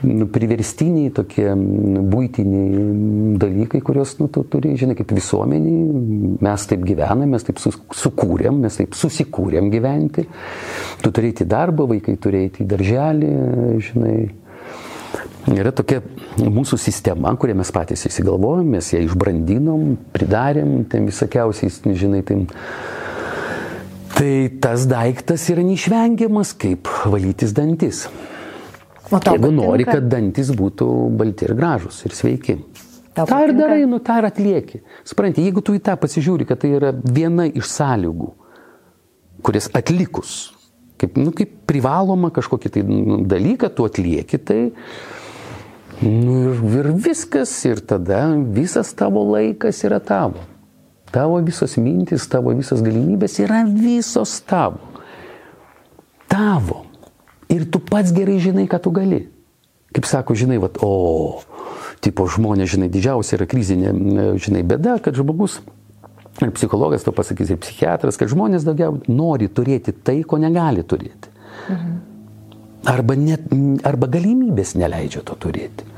[SPEAKER 3] nu, priverstiniai tokie nu, būtiniai dalykai, kuriuos nu, tu turi, žinai, kaip visuomeniai, mes taip gyvename, mes taip sukūrėm, mes taip susikūrėm gyventi. Tu turėti darbą, vaikai turėti į darželį, žinai. Yra tokia mūsų sistema, kurią mes patys įsigalvojom, mes ją išbrandinom, pridarėm, ten visokiausiais, žinai, tai Tai tas daiktas yra neišvengiamas, kaip valytis dantis.
[SPEAKER 2] O tau
[SPEAKER 3] Jeigu nori,
[SPEAKER 2] patinka?
[SPEAKER 3] kad dantis būtų balti ir gražus ir sveiki.
[SPEAKER 2] Tau
[SPEAKER 3] tą ir darai, nu tą ir atlieki. Supranti, jeigu tu į tą pasižiūri, kad tai yra viena iš sąlygų, kurias atlikus, kaip, nu, kaip privaloma kažkokį tai nu, dalyką, tu atlieki tai. Nu, ir, ir viskas, ir tada visas tavo laikas yra tavo. Tavo visos mintis, tavo visos galimybės yra visos tavo. Tavo. Ir tu pats gerai žinai, ką tu gali. Kaip sako, žinai, vat, o, tipo žmonės, žinai, didžiausia yra krizinė, žinai, bėda, kad žmogus, ir psichologas to pasakys, ir psichiatras, kad žmonės daugiau nori turėti tai, ko negali turėti. Arba, net, arba galimybės neleidžia to turėti.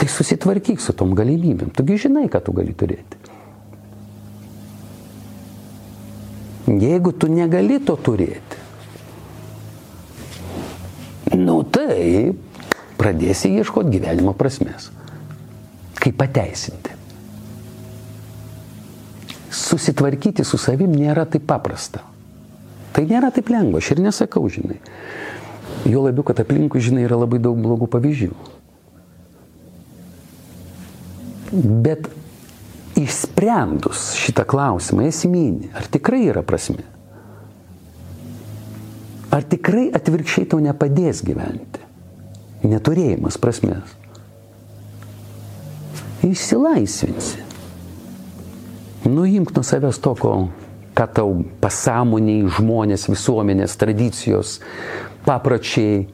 [SPEAKER 3] Tai susitvarkyk su tom galimybėm. Tugi žinai, ką tu gali turėti. Jeigu tu negali to turėti, nu tai pradėsi ieškoti gyvenimo prasmės. Kaip pateisinti. Susitvarkyti su savim nėra taip paprasta. Tai nėra taip lengva, aš ir nesakau, žinai. Jo labiau, kad aplinkui, žinai, yra labai daug blogų pavyzdžių. Bet išsprendus šitą klausimą esminį, ar tikrai yra prasme? Ar tikrai atvirkščiai tau nepadės gyventi? Neturėjimas prasmės. Išsilaisvinsi. Nuimk nuo savęs to, ko, ką tau pasąmoniai žmonės, visuomenės, tradicijos, papročiai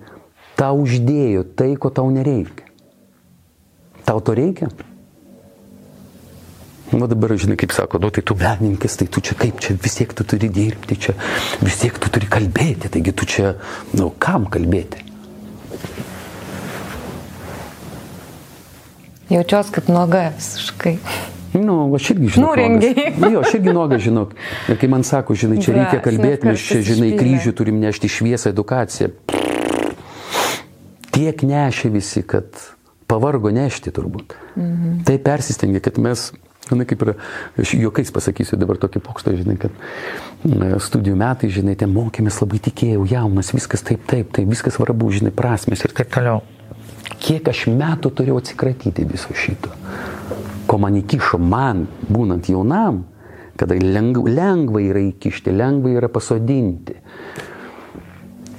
[SPEAKER 3] tau uždėjo tai, ko tau nereikia. Tau to reikia? Na dabar, žinai, kaip sako, nu tai tu menininkas, tai tu čia kaip čia, vis tiek tu turi dirbti, čia vis tiek tu turi kalbėti, taigi tu čia, nu kam kalbėti?
[SPEAKER 2] Jaučiuos kaip nuoga visiškai.
[SPEAKER 3] Nu, aš irgi žinau.
[SPEAKER 2] Nurengiai.
[SPEAKER 3] Jo, aš irgi nuogas žinau. Ir kai man sako, žinai, čia reikia kalbėti, mes čia, žinai, kryžių turim nešti šviesą edukaciją. Tiek nešė visi, kad pavargo nešti turbūt. Mhm. Tai persistengia, kad mes, žinai, kaip yra, aš juokais pasakysiu dabar tokį pokštą, žinai, kad studijų metai, žinai, ten mokėmės labai tikėjau, jaunas, viskas taip, taip, tai viskas svarbu, žinai, prasmės ir taip toliau. Kiek aš metų turėjau atsikratyti viso šito ko man įkišo man, būnant jaunam, kada lengva, lengva yra įkišti, lengva yra pasodinti.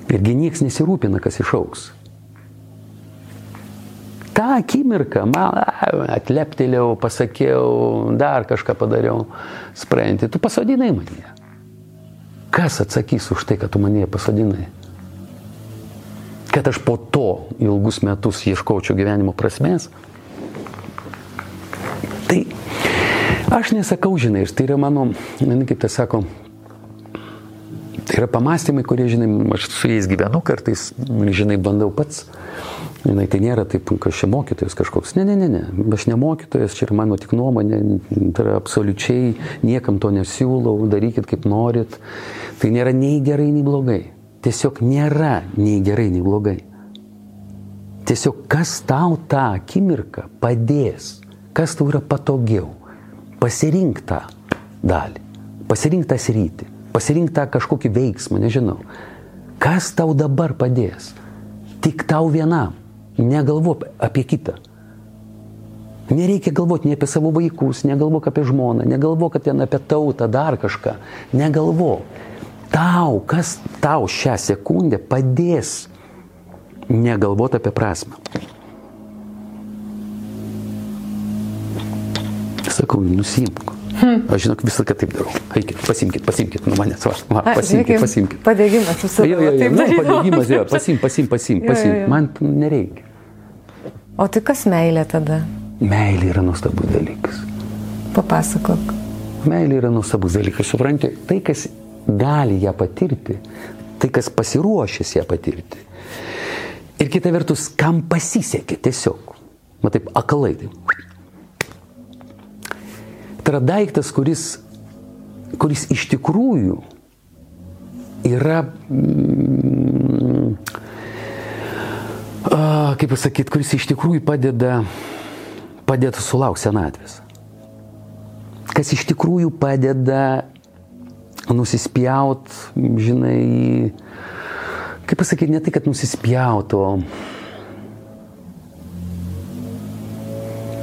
[SPEAKER 3] Irgi niekas nesirūpina, kas išauks. Ta akimirka man atleptelėjau, pasakiau, dar kažką padariau, spranti, tu pasodinai mane. Kas atsakys už tai, kad tu mane pasodinai? Kad aš po to ilgus metus ieškočiau gyvenimo prasmės, Tai aš nesakau, žinai, ir tai yra mano, kaip tai sako, tai yra pamastymai, kurie, žinai, aš su jais gyvenu kartais, žinai, bandau pats. Žinai, tai nėra taip, kad aš čia mokytojas kažkoks. Ne, ne, ne, ne. Aš ne mokytojas, čia yra mano tik nuomonė, tai yra absoliučiai niekam to nesiūlau, darykit kaip norit. Tai nėra nei gerai, nei blogai. Tiesiog nėra nei gerai, nei blogai. Tiesiog kas tau tą akimirką padės, kas tau yra patogiau. Pasirink tą dalį, pasirink tą sritį, pasirink tą kažkokį veiksmą, nežinau. Kas tau dabar padės? Tik tau vienam, negalvok apie kitą. Nereikia galvoti nei apie savo vaikus, negalvok apie žmoną, negalvok ten apie tautą, dar kažką. Negalvok. Tau, kas tau šią sekundę padės negalvoti apie prasme. Sakau, nusimk. Aš žinok, visą laiką taip darau. Eikit, pasimkit, pasimkit nuo manęs. Va, va, pasimkit,
[SPEAKER 2] žiūrėkim,
[SPEAKER 3] pasimkit.
[SPEAKER 2] Padėgymas visą
[SPEAKER 3] Jo, jo, jo,
[SPEAKER 2] taip
[SPEAKER 3] nu, padėgymas, jo, pasim, pasim, pasim,
[SPEAKER 2] Jo, jo,
[SPEAKER 3] pasim.
[SPEAKER 2] jo.
[SPEAKER 3] Man nereikia.
[SPEAKER 2] O tai kas meilė tada?
[SPEAKER 3] Meilė yra nuostabus dalykas.
[SPEAKER 2] Papasakok.
[SPEAKER 3] Meilė yra nuostabus dalykas. Suprantate, tai, kas gali ją patirti, tai, kas pasiruošęs ją patirti. Ir kita vertus, kam pasisekė tiesiog. Matai, akalai. Tai. tai yra daiktas, kuris, kuris iš tikrųjų yra, mm, a, kaip pasakyti, kuris iš tikrųjų padeda, padeda sulaukti senatvės kas iš tikrųjų padeda nusispjaut, žinai, kaip pasakyti, ne tai, kad nusispjaut, o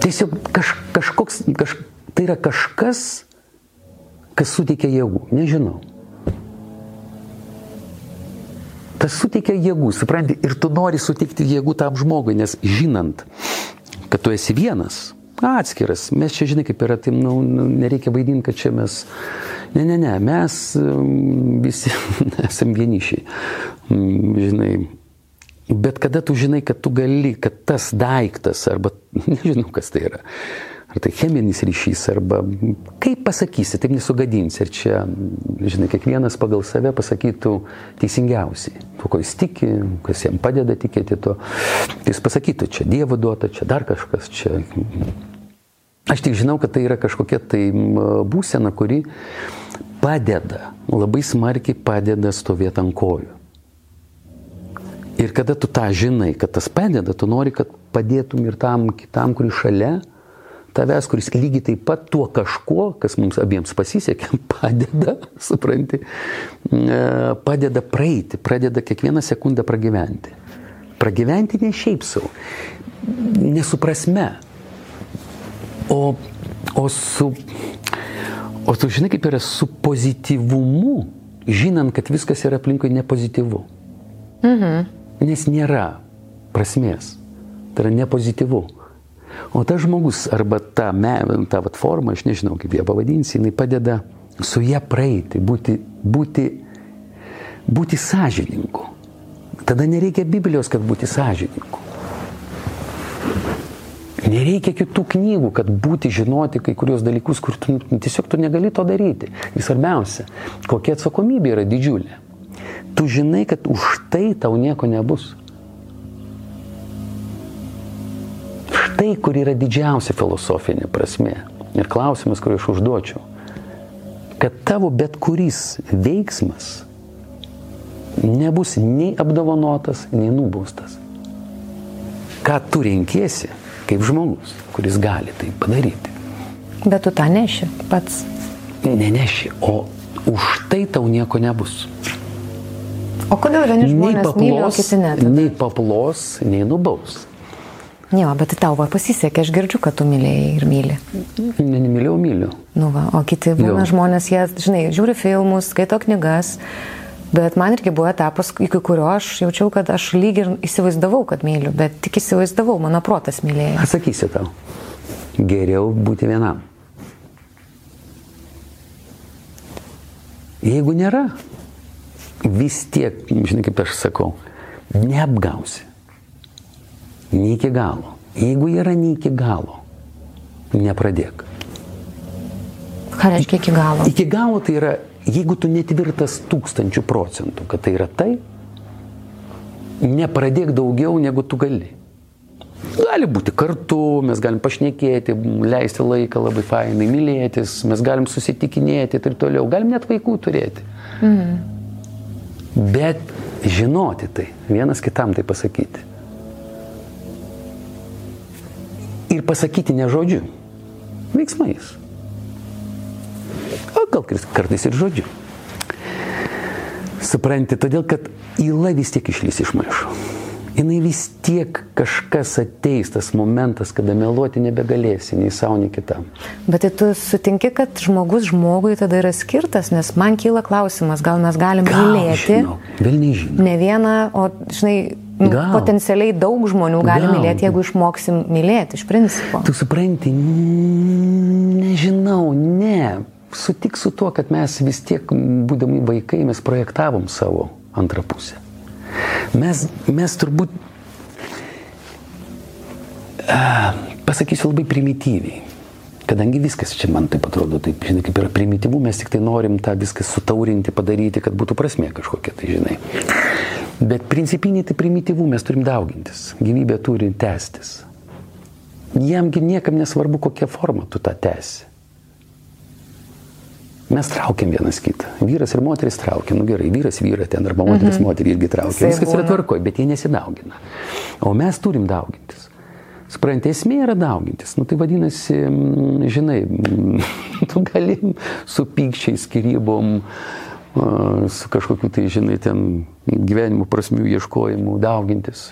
[SPEAKER 3] tiesiog kaž, kažkoks, kaž, tai yra kažkas, kas suteikia jėgų, nežinau. Tas suteikia jėgų, supranti, ir tu nori suteikti jėgų tam žmogui, nes žinant, kad tu esi vienas, atskiras, mes čia, žinai, kaip yra, tai nu, nu, nereikia vaidinti, kad čia mes, ne, ne, ne, mes um, visi esame vienišiai, Mm, žinai. Bet kada tu žinai, kad tu gali, kad tas daiktas, arba nežinau, kas tai yra, ar tai cheminis ryšys, arba kaip pasakysi, taip nesugadinsi. Ir čia, žinai, kiekvienas pagal save pasakytų teisingiausiai. Tuo, ko jis tiki, kas jam padeda tikėti to. Jis pasakytų, čia Dievo duota, čia dar kažkas, čia. Aš tik žinau, kad tai yra kažkokia tai būsena, kuri padeda, labai smarkiai padeda stovėti ant kojų. Ir kada tu tą žinai, kad tas padeda, tu nori, kad padėtum ir tam kitam, kuris šalia tavęs, kuris lygiai taip pat tuo kažkuo, kas mums abiems pasisekė, padeda, supranti, e, padeda praeiti, pradeda kiekvieną sekundę pragyventi. Pragyventi ne šiaip savo, nesuprasme, o, o su, o tu žinai, kaip yra su pozityvumu, žinant, kad viskas yra aplinkui nepozityvu. Mhm. Nes nėra prasmės. Tai yra nepozityvu. O tas žmogus arba ta, me, ta vat, forma, aš nežinau kaip ją pavadinsi, jinai padeda su ją praeiti, būti, būti, būti sąžininku. Tada nereikia Biblijos, kad būti sąžininku. Nereikia kitų knygų, kad būti žinoti kai kurios dalykus, kur tu nu, tiesiog tu negali to daryti. Ir svarbiausia, kokia atsakomybė yra didžiulė. Tu žinai, kad už tai tau nieko nebus. Štai kur yra didžiausia filosofinė prasme. Ir klausimas, kurį aš užduočiau. Kad tavo bet kuris veiksmas nebus nei apdovanotas, nei nubaustas. Ką tu renkėsi kaip žmogus, kuris gali tai padaryti.
[SPEAKER 2] Bet tu tą neši pats.
[SPEAKER 3] Neneši, o už tai tau nieko nebus.
[SPEAKER 2] O kodėl vieni
[SPEAKER 3] Nei
[SPEAKER 2] žmonės myli, o
[SPEAKER 3] paplos,
[SPEAKER 2] kiti ne?
[SPEAKER 3] nei paplos, nei nubaus.
[SPEAKER 2] Ne, va, bet tau va pasisekė, aš girdžiu, kad tu mylėjai ir myli.
[SPEAKER 3] Ne, nemyliau, myliu.
[SPEAKER 2] Nu va, o kiti būna
[SPEAKER 3] Jo.
[SPEAKER 2] žmonės, jie, žinai, žiūri filmus, skaito knygas, bet man irgi buvo etapas, iki kurio aš jaučiau, kad aš lyg ir įsivaizdavau, kad myliu, bet tik įsivaizdavau, mano protas mylėjo.
[SPEAKER 3] Atsakysiu tau. Geriau būti vienam. Jeigu nėra, vis tiek, žinai, kaip aš sakau, neapgausi. Ne iki galo. Jeigu yra ne iki galo, nepradėk.
[SPEAKER 2] Ką reiškia iki galo?
[SPEAKER 3] Iki galo tai yra, jeigu tu netvirtas tūkstančių procentų, kad tai yra tai, nepradėk daugiau negu tu gali. Gali būti kartu, mes galim pašnekėti, leisti laiką labai fainai, mylėtis, mes galim susitikinėti ir toliau, galim net vaikų turėti. Mhm. Bet žinoti tai, vienas kitam tai pasakyti. Ir pasakyti ne žodžiu, veiksmais. O gal kartais ir žodžiu. Supranti, todėl kad įla vis tiek išlys iš maišo. Jis vis tiek kažkas ateis tas momentas, kada meluoti nebegalėsi nei savo, nei kitam.
[SPEAKER 2] Bet tai tu sutinki, kad žmogus žmogui tada yra skirtas, nes man kyla klausimas, gal mes galim mylėti
[SPEAKER 3] žinau, vėl nežinau.
[SPEAKER 2] ne vieną, o, žinai,
[SPEAKER 3] Gal.
[SPEAKER 2] potencialiai daug žmonių gali
[SPEAKER 3] Gal.
[SPEAKER 2] mylėti, jeigu išmoksim mylėti iš principo.
[SPEAKER 3] Tu supranti, Nežinau, ne. Sutik su tuo, kad mes vis tiek, būdami vaikai, mes projektavom savo antrą pusę. Mes, mes turbūt, a, pasakysiu labai primityviai, kadangi viskas čia man taip atrodo, taip, žinai, kaip yra primityvų, mes tik tai norim tą viską sutaurinti, padaryti, kad būtų prasmė kažkokia, tai žinai. Bet principiniai tai primityvų mes turim daugintis, gyvybė turi tęstis. Jiemgi niekam nesvarbu, kokia forma tu tą tęsi. Mes traukiam vienas kitą. Vyras ir moteris traukia. Nu gerai, vyras vyrą ten arba moteris mhm. moterį irgi traukia. Viskas yra tvarkoje, bet jie nesidaugina. O mes turim daugintis. Suprantate, esmė yra daugintis. Nu tai vadinasi, mm, žinai, mm, tu galim su pykčiais, skirybom, a, su kažkokiu tai, žinai, ten gyvenimo prasmių ieškojimu daugintis.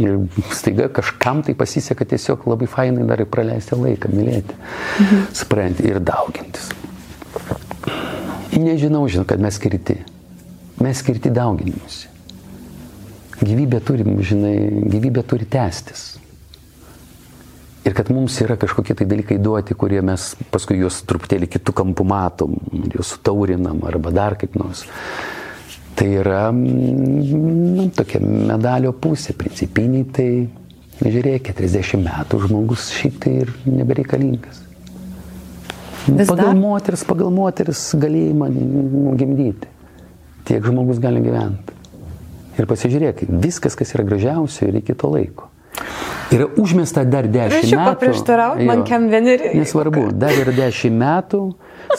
[SPEAKER 3] Ir staiga kažkam tai pasiseka tiesiog labai fainai dar ir praleisti laiką, mylėti. Mhm. Suprantate, ir daugintis. Nežinau, žinau, kad mes skirti. Mes skirti dauginimuose. Gyvybė turi, žinai, gyvybė turi tęstis. Ir kad mums yra kažkokie tai dalykai duoti, kurie mes paskui juos truputėlį kitų kampų matom, juos sutaurinam arba dar kaip nors. Tai yra mm, nu, tokia medalio pusė, principiniai, tai žiūrėk, 40 metų žmogus šiaip tai ir nebereikalingas.
[SPEAKER 2] Vis
[SPEAKER 3] pagal
[SPEAKER 2] dar?
[SPEAKER 3] moteris, pagal moteris galėjimą gimdyti. Tiek žmogus gali gyventi. Ir pasižiūrėk, viskas, kas yra gražiausia, reikia to laiko. Yra užmesta dar dešimt metų.
[SPEAKER 2] paprieštarauti, man
[SPEAKER 3] Jo.
[SPEAKER 2] kem vieneri.
[SPEAKER 3] Nesvarbu, dar yra dešimt metų,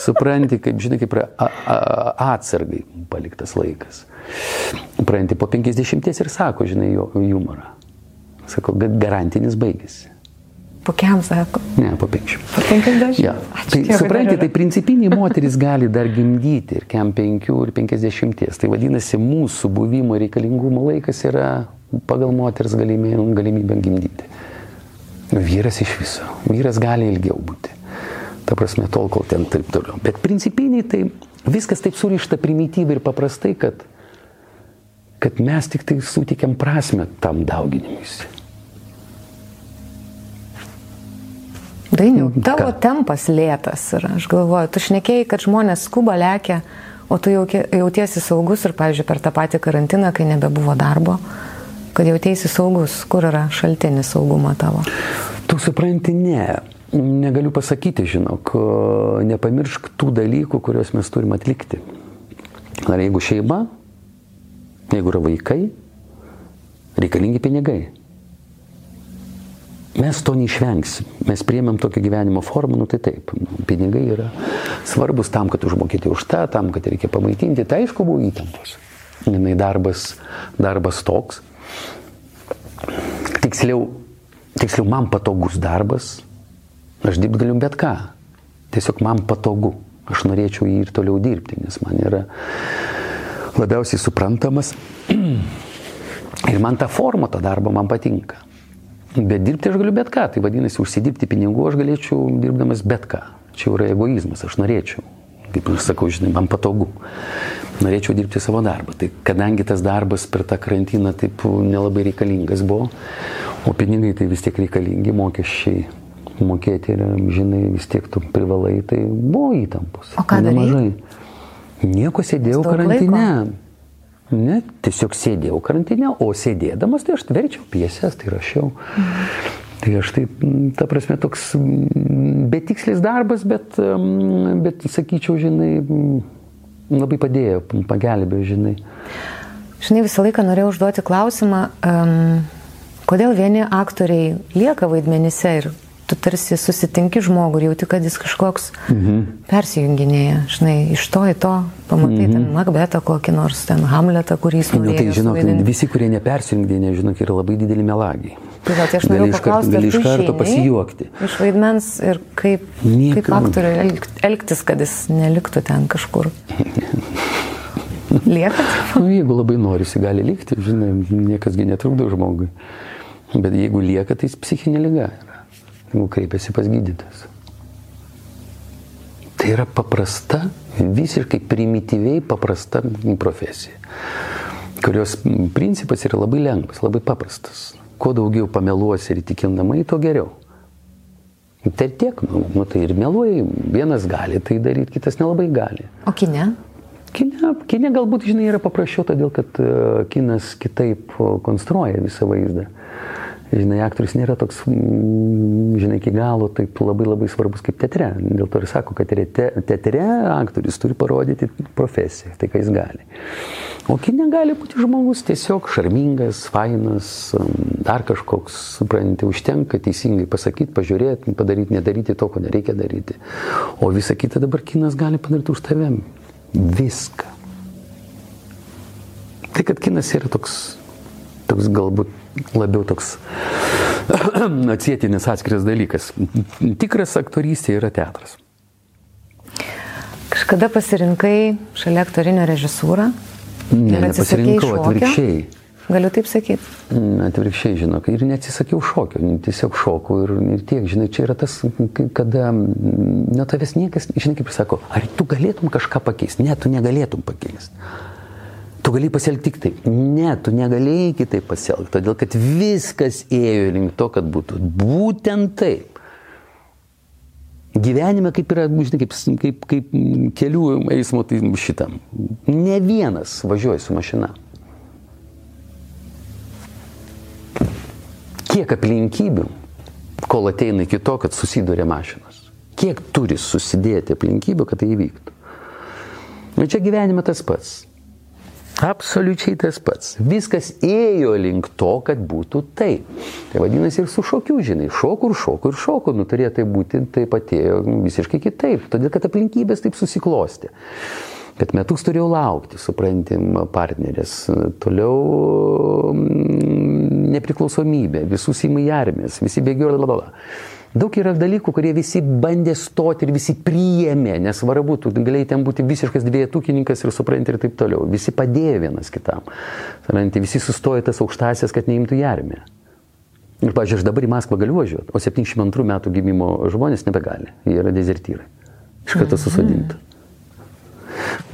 [SPEAKER 3] supranti, kaip, žinai, kaip yra a, a, atsargai paliktas laikas. Pranti po 50 ir sako, žinai, jo humorą. Sako, kad garantinis baigėsi.
[SPEAKER 2] Po kiam sako?
[SPEAKER 3] Ne, po 50.
[SPEAKER 2] Po 50?
[SPEAKER 3] Ja.
[SPEAKER 2] Ačiū
[SPEAKER 3] Tai
[SPEAKER 2] dar
[SPEAKER 3] tai principiniai moteris gali dar gimdyti ir kem 5 ir 50. Tai vadinasi, mūsų buvimo reikalingumo laikas yra pagal moters galimybę, galimybę gimdyti. Vyras iš viso. Vyras gali ilgiau būti. Ta prasme, tol, kol ten taip toliau. Bet principiniai tai viskas taip surišta primityviai ir paprastai, kad, kad mes tik tai sutikiam prasme tam dauginimuisi.
[SPEAKER 2] Dainiau,
[SPEAKER 3] Mhm.
[SPEAKER 2] tavo
[SPEAKER 3] Ką?
[SPEAKER 2] tempas lėtas yra. Aš galvoju, tu šnekėjai, kad žmonės skuba lėkia, o tu jautiesi saugus ir, pavyzdžiui, per tą patį karantiną, kai nebebuvo darbo, kad jautiesi saugus. Kur yra šaltinis saugumo tavo?
[SPEAKER 3] Tu supranti, ne. Negaliu pasakyti, žinok, nepamiršk tų dalykų, kuriuos mes turim atlikti. Ar jeigu šeima, jeigu yra vaikai, reikalingi pinigai. Mes to neišvengsim. Mes priemėm tokią gyvenimo formą, nu tai taip. Pinigai yra svarbus tam, kad užmokėti už tą, tam, kad reikia pamaitinti. Tai aišku buvo įtampos. Jinai darbas, darbas toks. Tiksliau, tiksliau, man patogus darbas. Aš dirbti galiu bet ką. Tiesiog man patogu. Aš norėčiau jį ir toliau dirbti, nes man yra labiausiai suprantamas. Ir man ta forma to darbo man patinka. Bet dirbti aš galiu bet ką. Tai vadinasi, užsidirbti pinigų aš galėčiau dirbdamas bet ką. Čia yra egoizmas, aš norėčiau. Kaip aš sakau, žinai, man patogu. Norėčiau dirbti savo darbą. Tai kadangi tas darbas per tą karantiną taip nelabai reikalingas buvo, o pinigai tai vis tiek reikalingi, mokesčiai mokėti ir, žinai, vis tiek tu privalai, tai buvo įtampos.
[SPEAKER 2] O ką?
[SPEAKER 3] Nemažai. Nieko sėdėjau karantine. Ne, tiesiog sėdėjau karantine, o sėdėdamas tai aš verčiau pieses, tai rašiau. Tai aš taip, ta prasme, toks betikslis darbas, bet, bet sakyčiau, žinai, labai padėjo, pagelbėjo, žinai.
[SPEAKER 2] Žinai, visą laiką norėjau užduoti klausimą, um, kodėl vieni aktoriai lieka vaidmenyse ir tu tarsi susitinki žmogų ir jauti, kad jis kažkoks mhm. persijunginėja. Žinai, iš to į to, pamatai mhm. ten Macbetą kokį nors, ten Hamletą, kurį jis
[SPEAKER 3] Na,
[SPEAKER 2] norėjo.
[SPEAKER 3] tai žinok,
[SPEAKER 2] suvaidinti.
[SPEAKER 3] visi, kurie nepersijungdė, žinok, yra labai dideli melagiai.
[SPEAKER 2] Tai va, tai aš norėjau paklausti,
[SPEAKER 3] gali iš karto pasijuokti.
[SPEAKER 2] Iš vaidmens ir kaip,
[SPEAKER 3] Niekam.
[SPEAKER 2] kaip aktoriui elg- elgtis, kad jis neliktų ten kažkur. Lieka?
[SPEAKER 3] Nu, jeigu labai norisi, gali likti, žinai, niekasgi netrukdo žmogui. Bet jeigu lieka, tai jis psichinė lyga yra. Jeigu kreipiasi pas gydytas. Tai yra paprasta, visiškai primityviai paprasta profesija, kurios principas yra labai lengvas, labai paprastas. Kuo daugiau pameluosi ir įtikindamai, tuo geriau. Tai tiek, nu, nu tai ir meluoji, vienas gali tai daryti, kitas nelabai gali.
[SPEAKER 2] O kine?
[SPEAKER 3] Kine, kine galbūt, žinai, yra paprasčiau, todėl kad uh, kinas kitaip konstruoja visą vaizdą. Žinai, aktorius nėra toks, mm, žinai, iki galo taip labai labai svarbus kaip teatre. Dėl to ir sako, kad teatre, teatre aktorius turi parodyti profesiją, tai ką jis gali. O kine gali būti žmogus tiesiog šarmingas, fainas, dar kažkoks, suprantate, užtenka teisingai pasakyti, pažiūrėti, padaryti, nedaryti to, ko nereikia daryti. O visa kita dabar kinas gali padaryti už tavim. Viską. Tai kad kinas yra toks, toks galbūt labiau toks atsietinis atskiras dalykas. Tikras aktorystė yra teatras.
[SPEAKER 2] Kažkada pasirinkai šalia aktorinio režisūrą?
[SPEAKER 3] Ne, nepasirinkau atvirkščiai.
[SPEAKER 2] Galiu taip sakyti.
[SPEAKER 3] Atvirkščiai, žinok, ir neatsisakiau šokio, tiesiog šokau ir, ir tiek, žinai, čia yra tas, kada nuo tavęs niekas, žinai, kaip sako, ar tu galėtum kažką pakeisti? Ne, tu negalėtum pakeisti. Tu gali pasielgti tik taip. Ne, tu negalėjai kitaip pasielgti, todėl kad viskas ėjo link to, kad būtų būtent taip. Gyvenime kaip yra, žinai, kaip, kaip, kaip kelių eismo tai šitam. Ne vienas važiuoja su mašina. Kiek aplinkybių, kol ateina iki to, kad susiduria mašinas. Kiek turi susidėti aplinkybių, kad tai įvyktų. Ir čia gyvenime tas pats. Absoliučiai tas pats. Viskas ėjo link to, kad būtų taip. Tai vadinasi ir su šokiu, žinai, šoku ir šoku ir šoku, nu turėjo tai būti, taip atėjo visiškai kitaip, todėl kad aplinkybės taip susiklosti. Kad metus turėjau laukti, suprantim, partnerės, toliau mm, nepriklausomybė, visus įmai armės, visi bėgiojo, lalala. Daug yra dalykų, kurie visi bandė stoti ir visi priėmė, nesvarbu, tu galėjai ten būti visiškas dvietukininkas ir supranti ir taip toliau. Visi padėjo vienas kitam. Supranti, visi sustojo tas aukštasias, kad neimtų į armiją. Ir, pažiūrėjau, aš dabar į Maskvą galiu važiuoti, o 72 metų gimimo žmonės nebegali. Jie yra dezertyrai. Iš karto susodinti.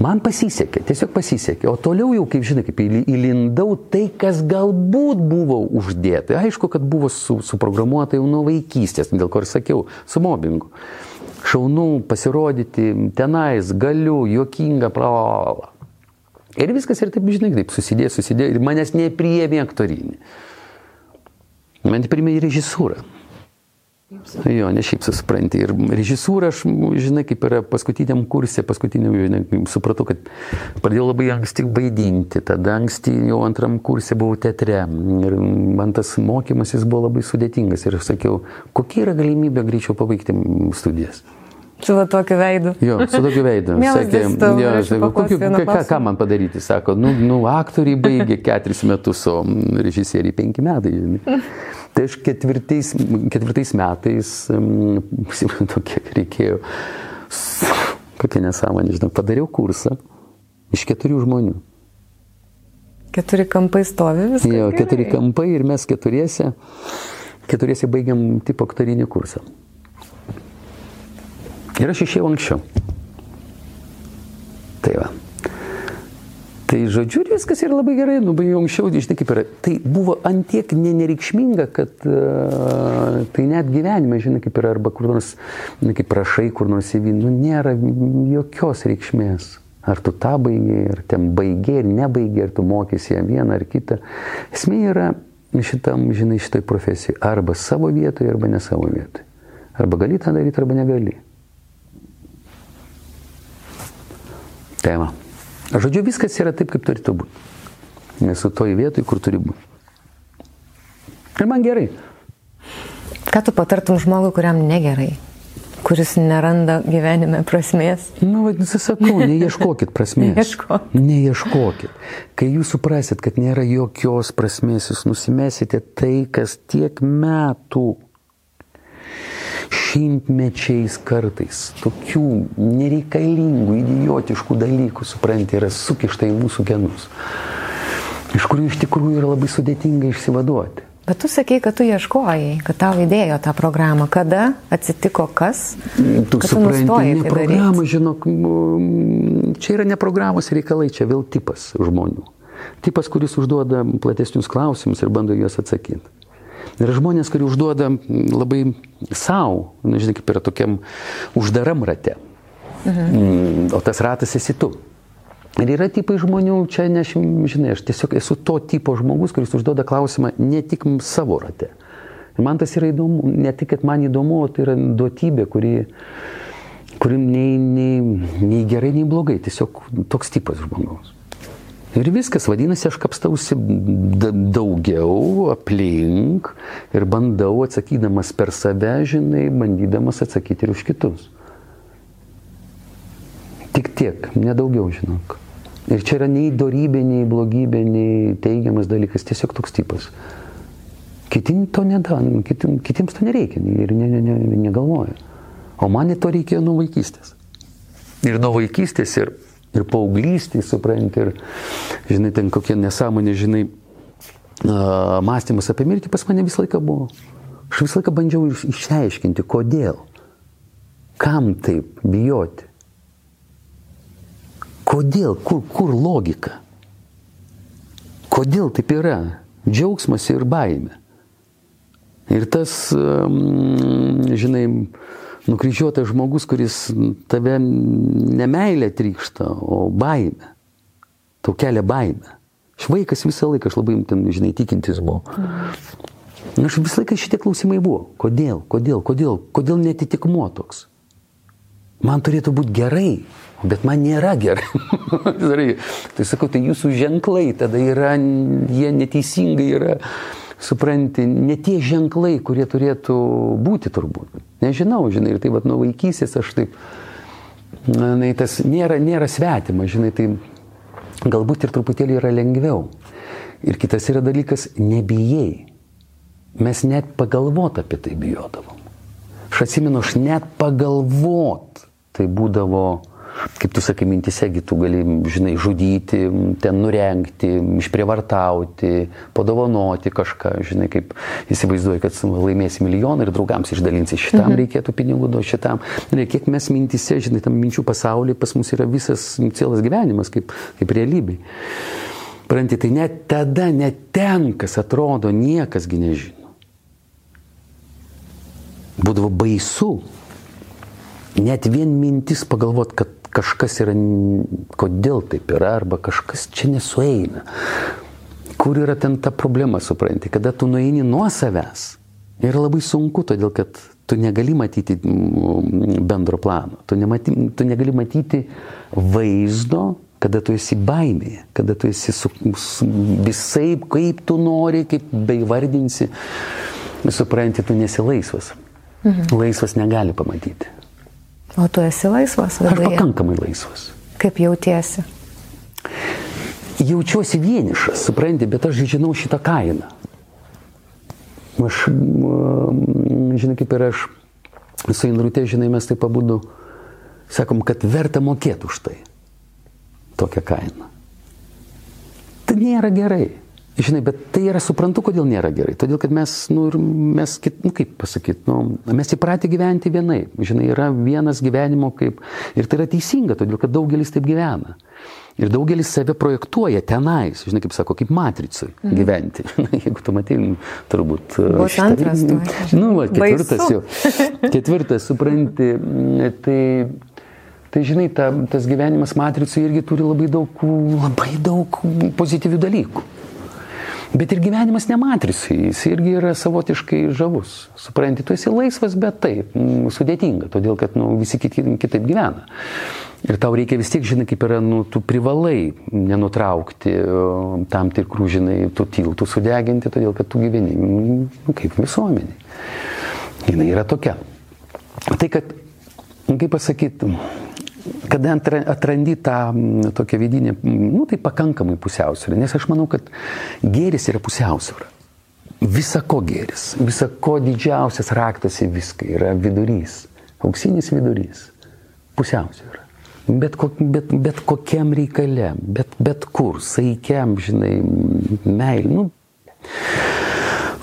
[SPEAKER 3] Man pasisekė, tiesiog pasisekė. O toliau jau, kaip žinai, kaip įlindau tai, kas galbūt buvo uždėta. Aišku, kad buvo su, suprogramuota jau nuo vaikystės, dėl ko ir sakiau, su mobbingu. Šaunu pasirodyti tenais, galiu, juokinga, bla. Ir viskas ir taip, žinai, taip susidėjo, susidėjo. Ir manęs nepriėmė aktorinį. Man priėmė režisūrą. Jo, ne šiaip susipranti. Ir režisūra, aš, žinai, kaip yra paskutiniam kursė, paskutiniam, žinai, supratau, kad pradėjau labai anksti vaidinti. Tada anksti jau antram kursė buvau teatre. Ir man tas mokymasis buvo labai sudėtingas. Ir aš sakiau, kokia yra galimybė greičiau pabaigti studijas.
[SPEAKER 2] Su va tokiu veidu.
[SPEAKER 3] Jo, su tokiu veidu. Sakė, jo, sakė, kokiu, ką, ką, ką man padaryti? Sako, nu, nu aktoriai baigė keturis metus, o režisieriai penki metai. Žinai. Tai aš ketvirtais, ketvirtais metais, prisimenu, kiek reikėjo, kokia nesąmonė, žinau, padariau kursą iš keturių žmonių.
[SPEAKER 2] Keturi kampai stovi viskas.
[SPEAKER 3] Jo, keturi kampai ir mes keturiese, keturiese baigiam tipo aktorinį kursą. Ir aš išėjau anksčiau. Tai va. Tai žodžiu, viskas yra labai gerai, nu, jau anksčiau, žinai, kaip yra. Tai buvo antiek nereikšminga, kad uh, tai net gyvenime, žinai, kaip yra, arba kur nors, nu, kaip prašai, kur nors įvyn, nu, nėra jokios reikšmės. Ar tu tą baigiai, ar ten baigiai, ar nebaigiai, ar tu mokysi ją vieną ar kitą. Esmė yra šitam, žinai, šitai profesijai. Arba savo vietoje, arba ne savo vietoje. Arba gali tą daryti, arba negali. Tema. Žodžiu, viskas yra taip, kaip turėtų būti. Nesu toj vietoj, kur turi būti. Ir man gerai.
[SPEAKER 2] Ką tu patartum žmogui, kuriam negerai? kuris neranda gyvenime prasmės.
[SPEAKER 3] Na, nu, vadinasi, sakau, neieškokit prasmės.
[SPEAKER 2] Neieškok.
[SPEAKER 3] Neieškokit. Kai jūs suprasit, kad nėra jokios prasmės, jūs nusimesite tai, kas tiek metų šimtmečiais kartais tokių nereikalingų, idiotiškų dalykų, supranti, yra sukišta į mūsų genus, iš kurių iš tikrųjų yra labai sudėtinga išsivaduoti.
[SPEAKER 2] Bet tu sakei, kad tu ieškojai, kad tau įdėjo tą programą. Kada atsitiko kas?
[SPEAKER 3] Tu supranti, ne tai programą, žinok, čia yra ne programos reikalai, čia vėl tipas žmonių. Tipas, kuris užduoda platesnius klausimus ir bando juos atsakyti. Yra žmonės, kurie užduoda labai savo, nežinai, kaip yra tokiam uždaram rate. Mhm. O tas ratas esi tu. Ir yra tipai žmonių, čia, ne, žinai, aš tiesiog esu to tipo žmogus, kuris užduoda klausimą ne tik savo rate. Ir man tas yra įdomu, ne tik, kad man įdomu, o tai yra duotybė, kuri, kuri nei, nei, nei gerai, nei blogai, tiesiog toks tipas žmogaus. Ir viskas, vadinasi, aš kapstausi daugiau aplink ir bandau atsakydamas per save, žinai, bandydamas atsakyti ir už kitus. Tik tiek, nedaugiau, žinok. Ir čia yra nei dorybė, nei blogybė, nei teigiamas dalykas, tiesiog toks tipas. Kiti to nedaro, kitim, kitiems to nereikia ir ne, ne, ne, negalvoja. O man to reikėjo nuo vaikystės. Ir nuo vaikystės ir ir paauglystėje, supranti, ir, žinai, ten kokie nesąmonė, žinai, mąstymas apie mirtį pas mane visą laiką buvo. Aš visą laiką bandžiau išsiaiškinti, kodėl, kam taip bijoti, kodėl, kur, kur logika, kodėl taip yra, džiaugsmas ir baime. Ir tas, žinai, nukryžiuotas žmogus, kuris tave nemailė trykšta, o baime. Tau kelia baime. Aš vaikas visą laiką, aš labai, ten, žinai, tikintis buvau. Mm. Aš visą laiką šitie klausimai buvo. Kodėl, kodėl, kodėl, kodėl netitikmuo toks? Man turėtų būti gerai, bet man nėra gerai. tai sakau, tai jūsų ženklai tada yra, jie neteisingai yra supranti, ne tie ženklai, kurie turėtų būti turbūt. Nežinau, žinai, ir tai vad nuo vaikysės aš taip, na, tas nėra, nėra svetima, žinai, tai galbūt ir truputėlį yra lengviau. Ir kitas yra dalykas, nebijai. Mes net pagalvot apie tai bijodavom. Aš atsimenu, aš net pagalvot tai būdavo kaip tu sakai, mintisegi tu gali, žinai, žudyti, ten nurengti, išprievartauti, padovanoti kažką, žinai, kaip įsivaizduoji, kad laimėsi milijoną ir draugams išdalinsi šitam mhm. reikėtų pinigų duoti šitam. Ne, kiek mes mintise, žinai, tam minčių pasaulyje pas mus yra visas cielas gyvenimas kaip, kaip realybė. Pranti, tai net tada, net ten, kas atrodo, niekasgi nežino. Būdavo baisu. Net vien mintis pagalvot, kad kažkas yra, kodėl taip yra, arba kažkas čia nesueina. Kur yra ten ta problema, supranti, kada tu nueini nuo savęs. Yra labai sunku, todėl kad tu negali matyti bendro plano, tu, nemati, tu negali matyti vaizdo, kada tu esi baimėje, kada tu esi su, su, visai kaip tu nori, kaip beivardinsi, supranti, tu nesi laisvas. Mhm. Laisvas negali pamatyti.
[SPEAKER 2] O tu esi laisvas viduje?
[SPEAKER 3] Aš pakankamai laisvas.
[SPEAKER 2] Kaip jautiesi?
[SPEAKER 3] Jaučiuosi vienišas, supranti, bet aš žinau šitą kainą. Aš, žinai, kaip ir aš su Inrutė, žinai, mes taip pabudu, sakom, kad verta mokėti už tai. Tokią kainą. Tai nėra gerai. Žinai, bet tai yra suprantu, kodėl nėra gerai. Todėl, kad mes, nu, ir mes, nu, kaip pasakyti, nu, mes įpratę gyventi vienai. Žinai, yra vienas gyvenimo kaip. Ir tai yra teisinga, todėl, kad daugelis taip gyvena. Ir daugelis save projektuoja tenais, žinai, kaip sako, kaip matricui mhm. gyventi. Jeigu tu matai, turbūt.
[SPEAKER 2] Bus antras.
[SPEAKER 3] Nu, va, ketvirtas Baisu. jau. Ketvirtas, supranti. Tai Tai žinai, ta, tas gyvenimas matricui irgi turi labai daug, labai daug pozityvių dalykų. Bet ir gyvenimas nematrisai, jis irgi yra savotiškai žavus. Supranti, tu esi laisvas, bet taip, mm, sudėtinga, todėl kad nu, visi kiti kitaip gyvena. Ir tau reikia vis tiek, žinai, kaip yra, nu, tu privalai nenutraukti tam tikrų, žinai, tų tiltų sudeginti, todėl kad tu gyveni nu, kaip visuomenė. Jis yra tokia. Tai kad, kaip pasakyti, kada atrandi tą tokią vidinę, nu tai pakankamai pusiausvyrą, nes aš manau, kad gėris yra pusiausvyrą. Visa ko gėris, visa ko didžiausias raktas į viską yra vidurys, auksinis vidurys, pusiausvyrą. Bet, ko, bet, bet kokiam reikale, bet, bet kur, saikiam, žinai, meilė, nu,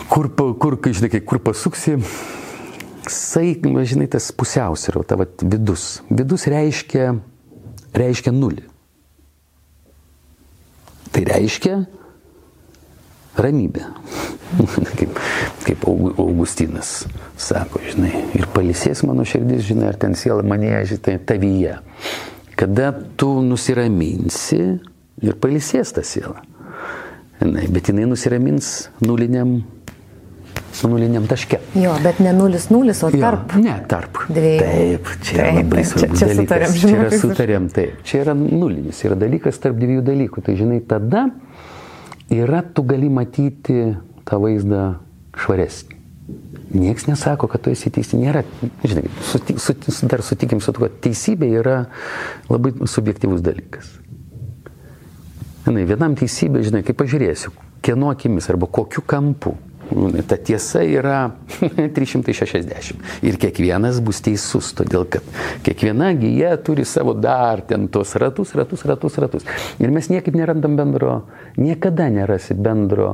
[SPEAKER 3] kur, kur, žinai, kur pasuksi, saik, žinai, tas pusiausvyrą, ta vat, vidus. Vidus reiškia, reiškia nulį. Tai reiškia, ramybė. kaip, kaip Augustinas sako, žinai, ir palisės mano širdis, žinai, ar ten siela manėje, žinai, tavyje. Kada tu nusiraminsi ir palisės tą sielą. Bet jinai nusiramins nuliniam, nuliniam taške.
[SPEAKER 2] Jo, bet ne nulis nulis, o tarp.
[SPEAKER 3] Jo, ne, tarp.
[SPEAKER 2] Dviejų.
[SPEAKER 3] Taip, čia
[SPEAKER 2] Taip,
[SPEAKER 3] labai
[SPEAKER 2] čia-
[SPEAKER 3] svarbus
[SPEAKER 2] čia
[SPEAKER 3] dalykas.
[SPEAKER 2] sutarėm,
[SPEAKER 3] Čia yra sutarėm, taip. Čia yra nulinis, yra dalykas tarp dviejų dalykų. Tai žinai, tada yra, tu gali matyti tą vaizdą švaresnį. Niekas nesako, kad tu esi teisė. Nėra, žinai, suti, suti, dar sutikim su tuo, kad teisybė yra labai subjektivus dalykas. Žinai, vienam teisybė, žinai, kaip pažiūrėsiu, kieno akimis arba kokiu kampu. Ta tiesa yra 360. Ir kiekvienas bus teisus, todėl kad kiekviena gyja turi savo dar ten tos ratus, ratus, ratus, ratus. Ir mes niekaip nerandam bendro, niekada nerasi bendro,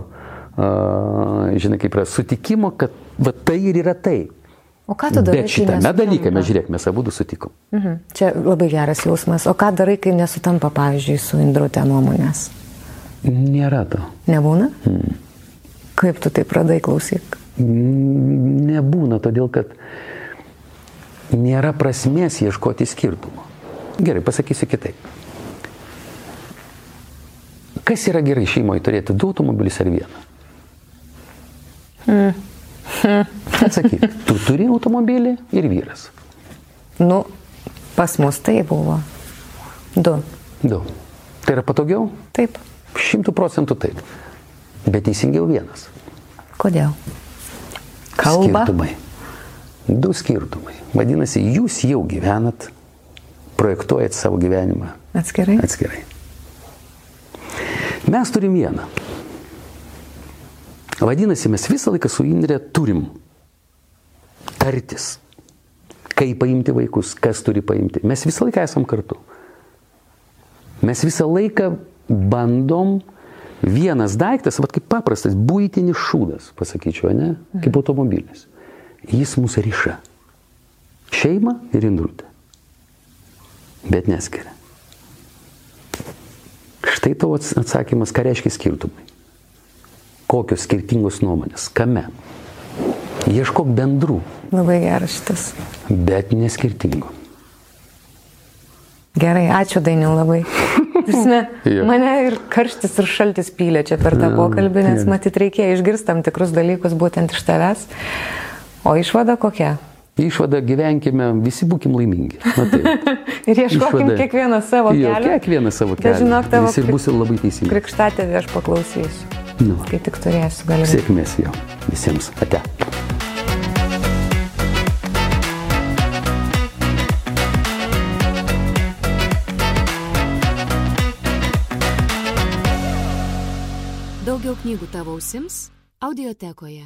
[SPEAKER 3] uh, žinai, kaip yra sutikimo, kad va, tai ir yra tai.
[SPEAKER 2] O ką tu darai?
[SPEAKER 3] Bet šitame dalyke, mes žiūrėk, mes abu sutikom.
[SPEAKER 2] Mhm. Čia labai geras jausmas. O ką darai, kai nesutampa, pavyzdžiui, su Indrute nuomonės?
[SPEAKER 3] Nėra to.
[SPEAKER 2] Nebūna? Hmm. Kaip tu tai pradai klausyk?
[SPEAKER 3] Nebūna, todėl kad nėra prasmės ieškoti skirtumo. Gerai, pasakysiu kitaip. Kas yra gerai šeimoje turėti du automobilius ar vieną? Atsakyk, tu turi automobilį ir vyras.
[SPEAKER 2] Nu, pas mus tai buvo. Du.
[SPEAKER 3] Du. Tai yra patogiau?
[SPEAKER 2] Taip.
[SPEAKER 3] Šimtų procentų taip. Bet teisingiau vienas.
[SPEAKER 2] Kodėl? Kalba.
[SPEAKER 3] Skirtumai. Du skirtumai. Vadinasi, jūs jau gyvenat, projektuojat savo gyvenimą
[SPEAKER 2] Atskirai.
[SPEAKER 3] atskirai. Mes turim vieną. Vadinasi, mes visą laiką su Indrė turim tartis, kaip paimti vaikus, kas turi paimti. Mes visą laiką esam kartu. Mes visą laiką bandom vienas daiktas, vad kaip paprastas, būtinis šūdas, pasakyčiau, ne? Kaip automobilis. Jis mūsų ryša. Šeima ir indrutė. Bet neskiria. Štai tavo ats- atsakymas, ką reiškia skirtumai. Kokios skirtingos nuomonės, kame. Ieškok bendrų,
[SPEAKER 2] Labai geras šitas.
[SPEAKER 3] bet neskirtingų.
[SPEAKER 2] Gerai, ačiū Dainiu labai. Prasme,
[SPEAKER 3] Jo.
[SPEAKER 2] mane ir karštis ir šaltis pylė čia per tą
[SPEAKER 3] Jo,
[SPEAKER 2] pokalbį, nes
[SPEAKER 3] jo.
[SPEAKER 2] matyt reikėjo išgirsti tam tikrus dalykus būtent iš tavęs. O išvada kokia?
[SPEAKER 3] Išvada gyvenkime, visi būkim laimingi. Na.
[SPEAKER 2] Ir ieškokim
[SPEAKER 3] Išvada.
[SPEAKER 2] kiekvieną savo
[SPEAKER 3] jo,
[SPEAKER 2] kelią.
[SPEAKER 3] Kiekvieną savo
[SPEAKER 2] Bet
[SPEAKER 3] kelią.
[SPEAKER 2] žinok, tavo
[SPEAKER 3] Jis ir bus labai teisingas.
[SPEAKER 2] Krikštatėvį aš paklausysiu,
[SPEAKER 3] Nu,
[SPEAKER 2] kai tik turėsiu galimybę.
[SPEAKER 3] sėkmės jo visiems. Ate.
[SPEAKER 1] Daugiau knygų tavo ausims audiotekoje.